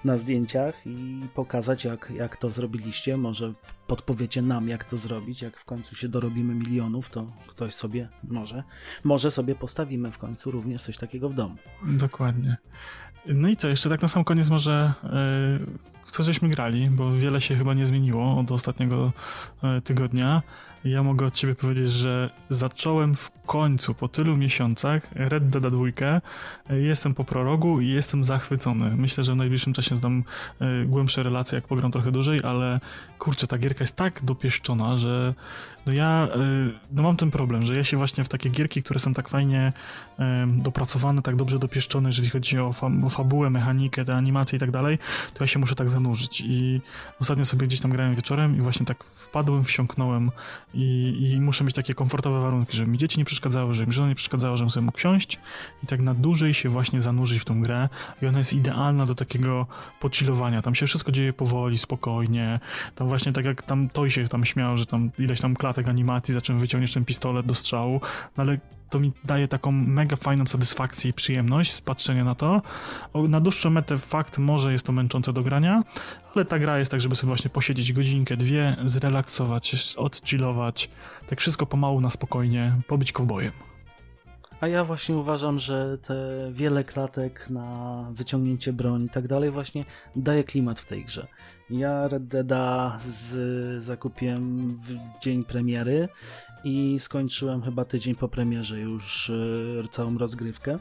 na, zdjęciach i pokazać, jak, jak to zrobiliście. Może podpowiecie nam, jak to zrobić. Jak w końcu się dorobimy milionów, to ktoś sobie może, może sobie postawimy w końcu również coś takiego w domu. Dokładnie. No i co, jeszcze tak na sam koniec może yy, w co żeśmy grali, bo wiele się chyba nie zmieniło od ostatniego yy, tygodnia. Ja mogę od ciebie powiedzieć, że zacząłem w końcu, po tylu miesiącach, Red Dead 2. Jestem po prorogu i jestem zachwycony. Myślę, że w najbliższym czasie zdam y, głębsze relacje, jak pogram trochę dłużej, ale kurczę, ta gierka jest tak dopieszczona, że no ja no mam ten problem, że ja się właśnie w takie gierki, które są tak fajnie dopracowane, tak dobrze dopieszczone, jeżeli chodzi o, fa o fabułę, mechanikę, te animacje i tak dalej, to ja się muszę tak zanurzyć. I ostatnio sobie gdzieś tam grałem wieczorem i właśnie tak wpadłem, wsiąknąłem i, i muszę mieć takie komfortowe warunki, żeby mi dzieci nie przeszkadzały, żeby mi żona nie przeszkadzała, żebym sobie mógł siąść i tak na dłużej się właśnie zanurzyć w tą grę i ona jest idealna do takiego pochillowania. Tam się wszystko dzieje powoli, spokojnie. Tam właśnie tak jak tam Toj się tam śmiał, że tam ileś tam klatek animacji, za czym wyciągniesz ten pistolet do strzału, no ale to mi daje taką mega fajną satysfakcję i przyjemność z patrzenia na to. Na dłuższą metę fakt może jest to męczące do grania, ale ta gra jest tak, żeby sobie właśnie posiedzieć godzinkę, dwie, zrelaksować, odchillować, tak wszystko pomału na spokojnie, pobić kowbojem. A ja właśnie uważam, że te wiele klatek na wyciągnięcie broni i tak dalej właśnie daje klimat w tej grze. Ja Red Deada z, zakupiłem w dzień premiery i skończyłem chyba tydzień po premierze już yy, całą rozgrywkę.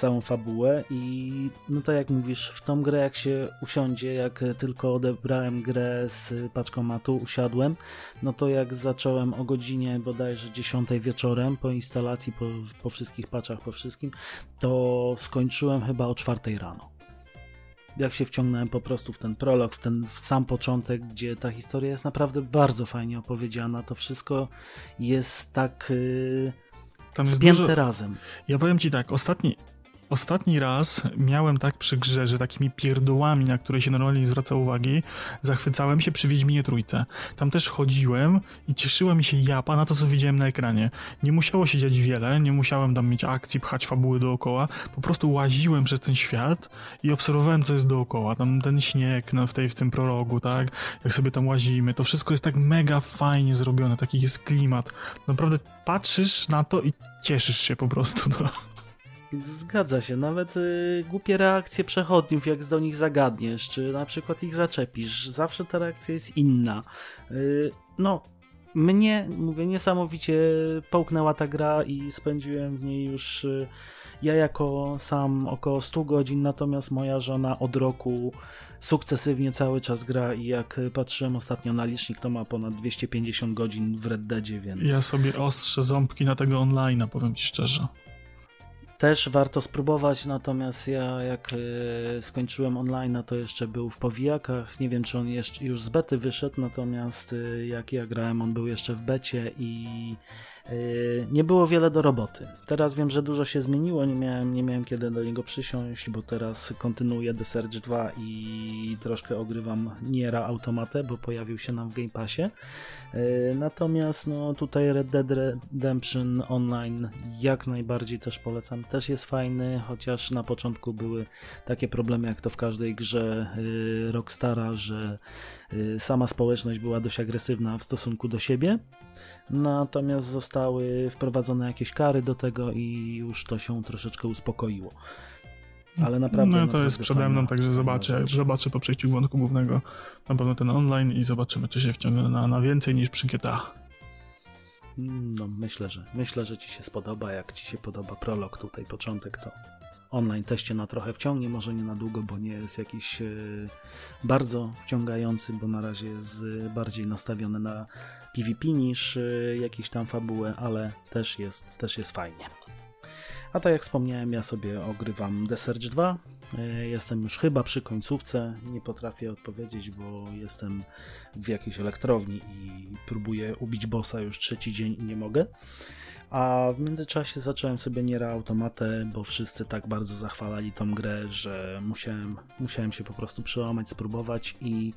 Całą fabułę i no tak jak mówisz, w tą grę jak się usiądzie, jak tylko odebrałem grę z paczkomatu, usiadłem, no to jak zacząłem o godzinie bodajże 10 wieczorem po instalacji, po, po wszystkich paczach, po wszystkim, to skończyłem chyba o 4 rano jak się wciągnąłem po prostu w ten prolog, w ten w sam początek, gdzie ta historia jest naprawdę bardzo fajnie opowiedziana. To wszystko jest tak yy, Tam jest spięte dużo... razem. Ja powiem ci tak, ostatni, Ostatni raz miałem tak przy grze, że takimi pierdołami, na które się normalnie nie zwraca uwagi, zachwycałem się przy Wiedźminie Trójce. Tam też chodziłem i cieszyła mi się japa na to, co widziałem na ekranie. Nie musiało się dziać wiele, nie musiałem tam mieć akcji, pchać fabuły dookoła, po prostu łaziłem przez ten świat i obserwowałem, co jest dookoła. Tam ten śnieg no, w, tej, w tym prologu, tak? Jak sobie tam łazimy, to wszystko jest tak mega fajnie zrobione, taki jest klimat. Naprawdę patrzysz na to i cieszysz się po prostu. No. Zgadza się, nawet y, głupie reakcje przechodniów, jak do nich zagadniesz, czy na przykład ich zaczepisz, zawsze ta reakcja jest inna. Y, no, mnie, mówię, niesamowicie połknęła ta gra i spędziłem w niej już y, ja jako sam około 100 godzin, natomiast moja żona od roku sukcesywnie cały czas gra i jak patrzyłem ostatnio na licznik, to ma ponad 250 godzin w Red Deadzie, więc... Ja sobie ostrzę ząbki na tego online'a, powiem ci szczerze też warto spróbować, natomiast ja jak y, skończyłem online, to jeszcze był w powijakach. Nie wiem, czy on jeszcze już z bety wyszedł, natomiast y, jak ja grałem, on był jeszcze w becie i nie było wiele do roboty. Teraz wiem, że dużo się zmieniło, nie miałem, nie miałem kiedy do niego przysiąść, bo teraz kontynuuję The Surge 2 i troszkę ogrywam Niera Automatę, bo pojawił się nam w Game Passie. Natomiast no, tutaj Red Dead Redemption Online jak najbardziej też polecam też jest fajny, chociaż na początku były takie problemy jak to w każdej grze y, Rockstara, że y, sama społeczność była dość agresywna w stosunku do siebie. Natomiast zostały wprowadzone jakieś kary do tego i już to się troszeczkę uspokoiło. Ale naprawdę. No to jest przede mną, także zobaczę, zobaczę po przejściu wątku głównego na pewno ten online i zobaczymy, czy się wciągnę na, na więcej niż przy GTA. No, myślę, że myślę, że Ci się spodoba. Jak Ci się podoba prolog, tutaj początek, to online teście na trochę wciągnie, może nie na długo, bo nie jest jakiś e, bardzo wciągający, bo na razie jest bardziej nastawiony na PvP niż e, jakieś tam fabułę, ale też jest, też jest fajnie. A tak jak wspomniałem, ja sobie ogrywam The Surge 2. E, jestem już chyba przy końcówce. Nie potrafię odpowiedzieć, bo jestem w jakiejś elektrowni i próbuję ubić bossa już trzeci dzień i nie mogę. A w międzyczasie zacząłem sobie Niera Automatę, bo wszyscy tak bardzo zachwalali tą grę, że musiałem, musiałem się po prostu przełamać, spróbować i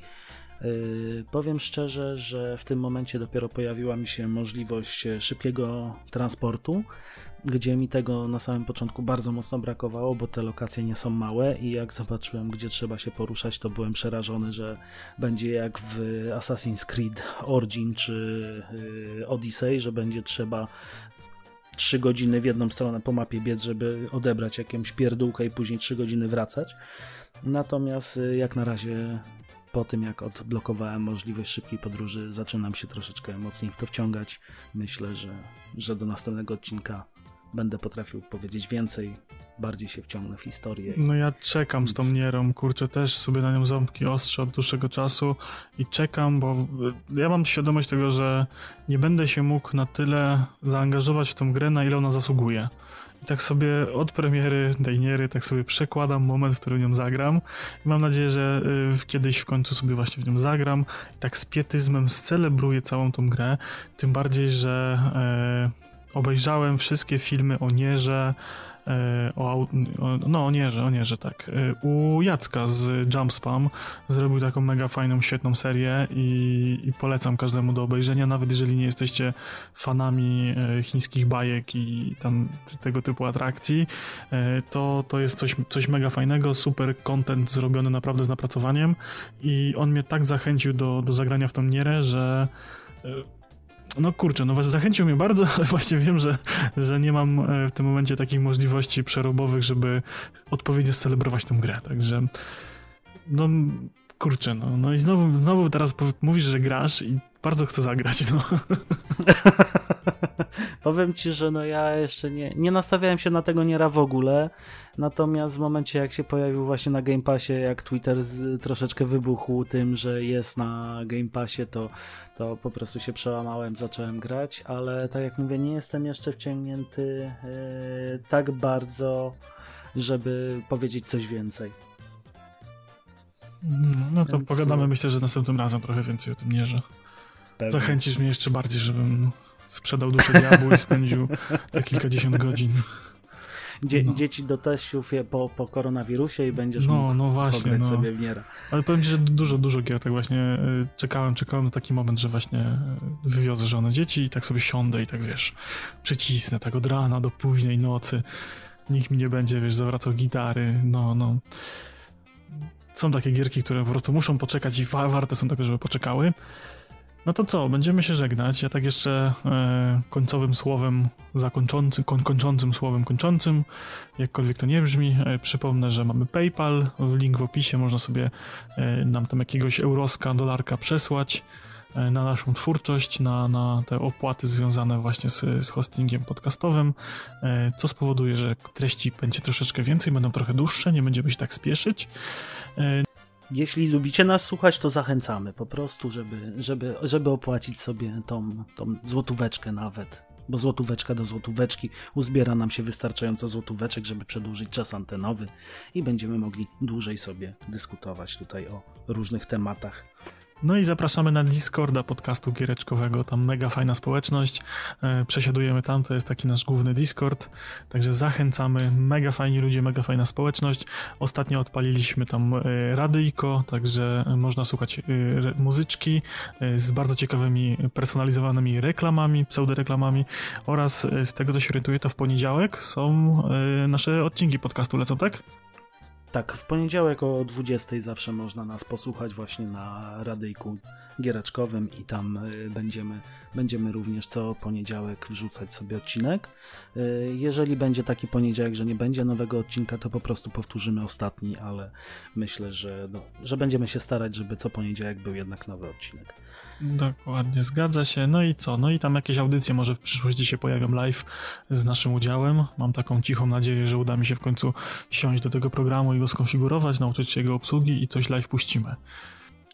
Yy, powiem szczerze, że w tym momencie dopiero pojawiła mi się możliwość szybkiego transportu, gdzie mi tego na samym początku bardzo mocno brakowało, bo te lokacje nie są małe i jak zobaczyłem, gdzie trzeba się poruszać, to byłem przerażony, że będzie jak w Assassin's Creed Origin czy yy, Odyssey, że będzie trzeba 3 godziny w jedną stronę po mapie biec, żeby odebrać jakąś pierdółkę i później 3 godziny wracać. Natomiast yy, jak na razie po tym jak odblokowałem możliwość szybkiej podróży, zaczynam się troszeczkę mocniej w to wciągać. Myślę, że, że do następnego odcinka będę potrafił powiedzieć więcej, bardziej się wciągnę w historię. No ja czekam z tą Nierą, kurczę, też sobie na nią ząbki ostrzę od dłuższego czasu i czekam, bo ja mam świadomość tego, że nie będę się mógł na tyle zaangażować w tą grę, na ile ona zasługuje. I tak sobie od premiery tej Niery tak sobie przekładam moment, w którym nią zagram i mam nadzieję, że y, kiedyś w końcu sobie właśnie w nią zagram i tak z pietyzmem scelebruję całą tą grę, tym bardziej, że y, obejrzałem wszystkie filmy o Nierze, e, o, no o Nierze, o Nierze, tak. E, u Jacka z Jumpspam zrobił taką mega fajną, świetną serię i, i, polecam każdemu do obejrzenia, nawet jeżeli nie jesteście fanami e, chińskich bajek i tam tego typu atrakcji, to, to jest coś, coś mega fajnego, super content zrobiony naprawdę z napracowaniem i on mnie tak zachęcił do, do zagrania w tą Nierę, że no kurczę, no zachęcił mnie bardzo, ale właśnie wiem, że, że nie mam e, w tym momencie takich możliwości przerobowych, żeby odpowiednio celebrować tę grę, także no kurczę, no, no i znowu, znowu teraz mówisz, że grasz i bardzo chcę zagrać, no. Powiem ci, że no ja jeszcze nie, nie nastawiałem się na tego niera w ogóle, natomiast w momencie jak się pojawił właśnie na Game Passie, jak Twitter z, troszeczkę wybuchł tym, że jest na Game Passie, to, to po prostu się przełamałem, zacząłem grać, ale tak jak mówię, nie jestem jeszcze wciągnięty yy, tak bardzo, żeby powiedzieć coś więcej. No, no to Więc... pogadamy myślę, że następnym razem trochę więcej o tym nierze. Pewnie. Zachęcisz mnie jeszcze bardziej, żebym sprzedał duszę diabłu i spędził te kilkadziesiąt godzin. Dzie no. Dzieci do testów po, po koronawirusie i będziesz no, mógł no właśnie, no. sobie w niera. Ale powiem ci, że dużo, dużo gier tak właśnie y, czekałem, czekałem na taki moment, że właśnie y, wywiozę żonę dzieci i tak sobie siądę i tak wiesz, przycisnę tak od rana do późnej nocy. Nikt mi nie będzie, wiesz, zawracał gitary, no, no. Są takie gierki, które po prostu muszą poczekać i warte są tego, żeby poczekały. No to co, będziemy się żegnać. Ja tak jeszcze e, końcowym słowem zakończącym, koń, kończącym słowem kończącym, jakkolwiek to nie brzmi, e, przypomnę, że mamy PayPal, link w opisie, można sobie e, nam tam jakiegoś euroska, dolarka przesłać e, na naszą twórczość, na, na te opłaty związane właśnie z, z hostingiem podcastowym, e, co spowoduje, że treści będzie troszeczkę więcej, będą trochę dłuższe, nie będziemy się tak spieszyć. Jeśli lubicie nas słuchać, to zachęcamy po prostu, żeby, żeby, żeby opłacić sobie tą, tą złotóweczkę nawet. Bo złotóweczka do złotóweczki uzbiera nam się wystarczająco złotóweczek, żeby przedłużyć czas antenowy i będziemy mogli dłużej sobie dyskutować tutaj o różnych tematach. No i zapraszamy na Discorda podcastu giereczkowego, tam mega fajna społeczność, e, przesiadujemy tam, to jest taki nasz główny Discord, także zachęcamy, mega fajni ludzie, mega fajna społeczność. Ostatnio odpaliliśmy tam e, radyjko, także można słuchać e, muzyczki z bardzo ciekawymi, personalizowanymi reklamami, pseudoreklamami. Oraz z tego co się orientuję, to w poniedziałek są nasze odcinki podcastu. Lecą, tak? Tak, w poniedziałek o 20 zawsze można nas posłuchać właśnie na radyjku giereczkowym i tam y, będziemy, będziemy również co poniedziałek wrzucać sobie odcinek. Y, jeżeli będzie taki poniedziałek, że nie będzie nowego odcinka, to po prostu powtórzymy ostatni, ale myślę, że, no, że będziemy się starać, żeby co poniedziałek był jednak nowy odcinek. Dokładnie, zgadza się. No i co? No i tam jakieś audycje może w przyszłości się pojawią live z naszym udziałem. Mam taką cichą nadzieję, że uda mi się w końcu siąść do tego programu i go skonfigurować, nauczyć się jego obsługi i coś live puścimy.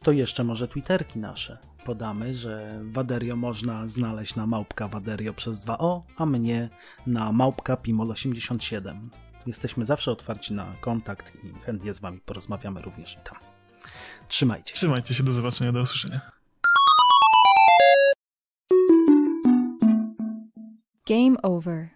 To jeszcze może Twitterki nasze. Podamy, że Waderio można znaleźć na małpka Waderio przez 2O, a mnie na małpka Pimol87. Jesteśmy zawsze otwarci na kontakt i chętnie z wami porozmawiamy również i tam. Trzymajcie. Trzymajcie się, do zobaczenia, do usłyszenia. Game over.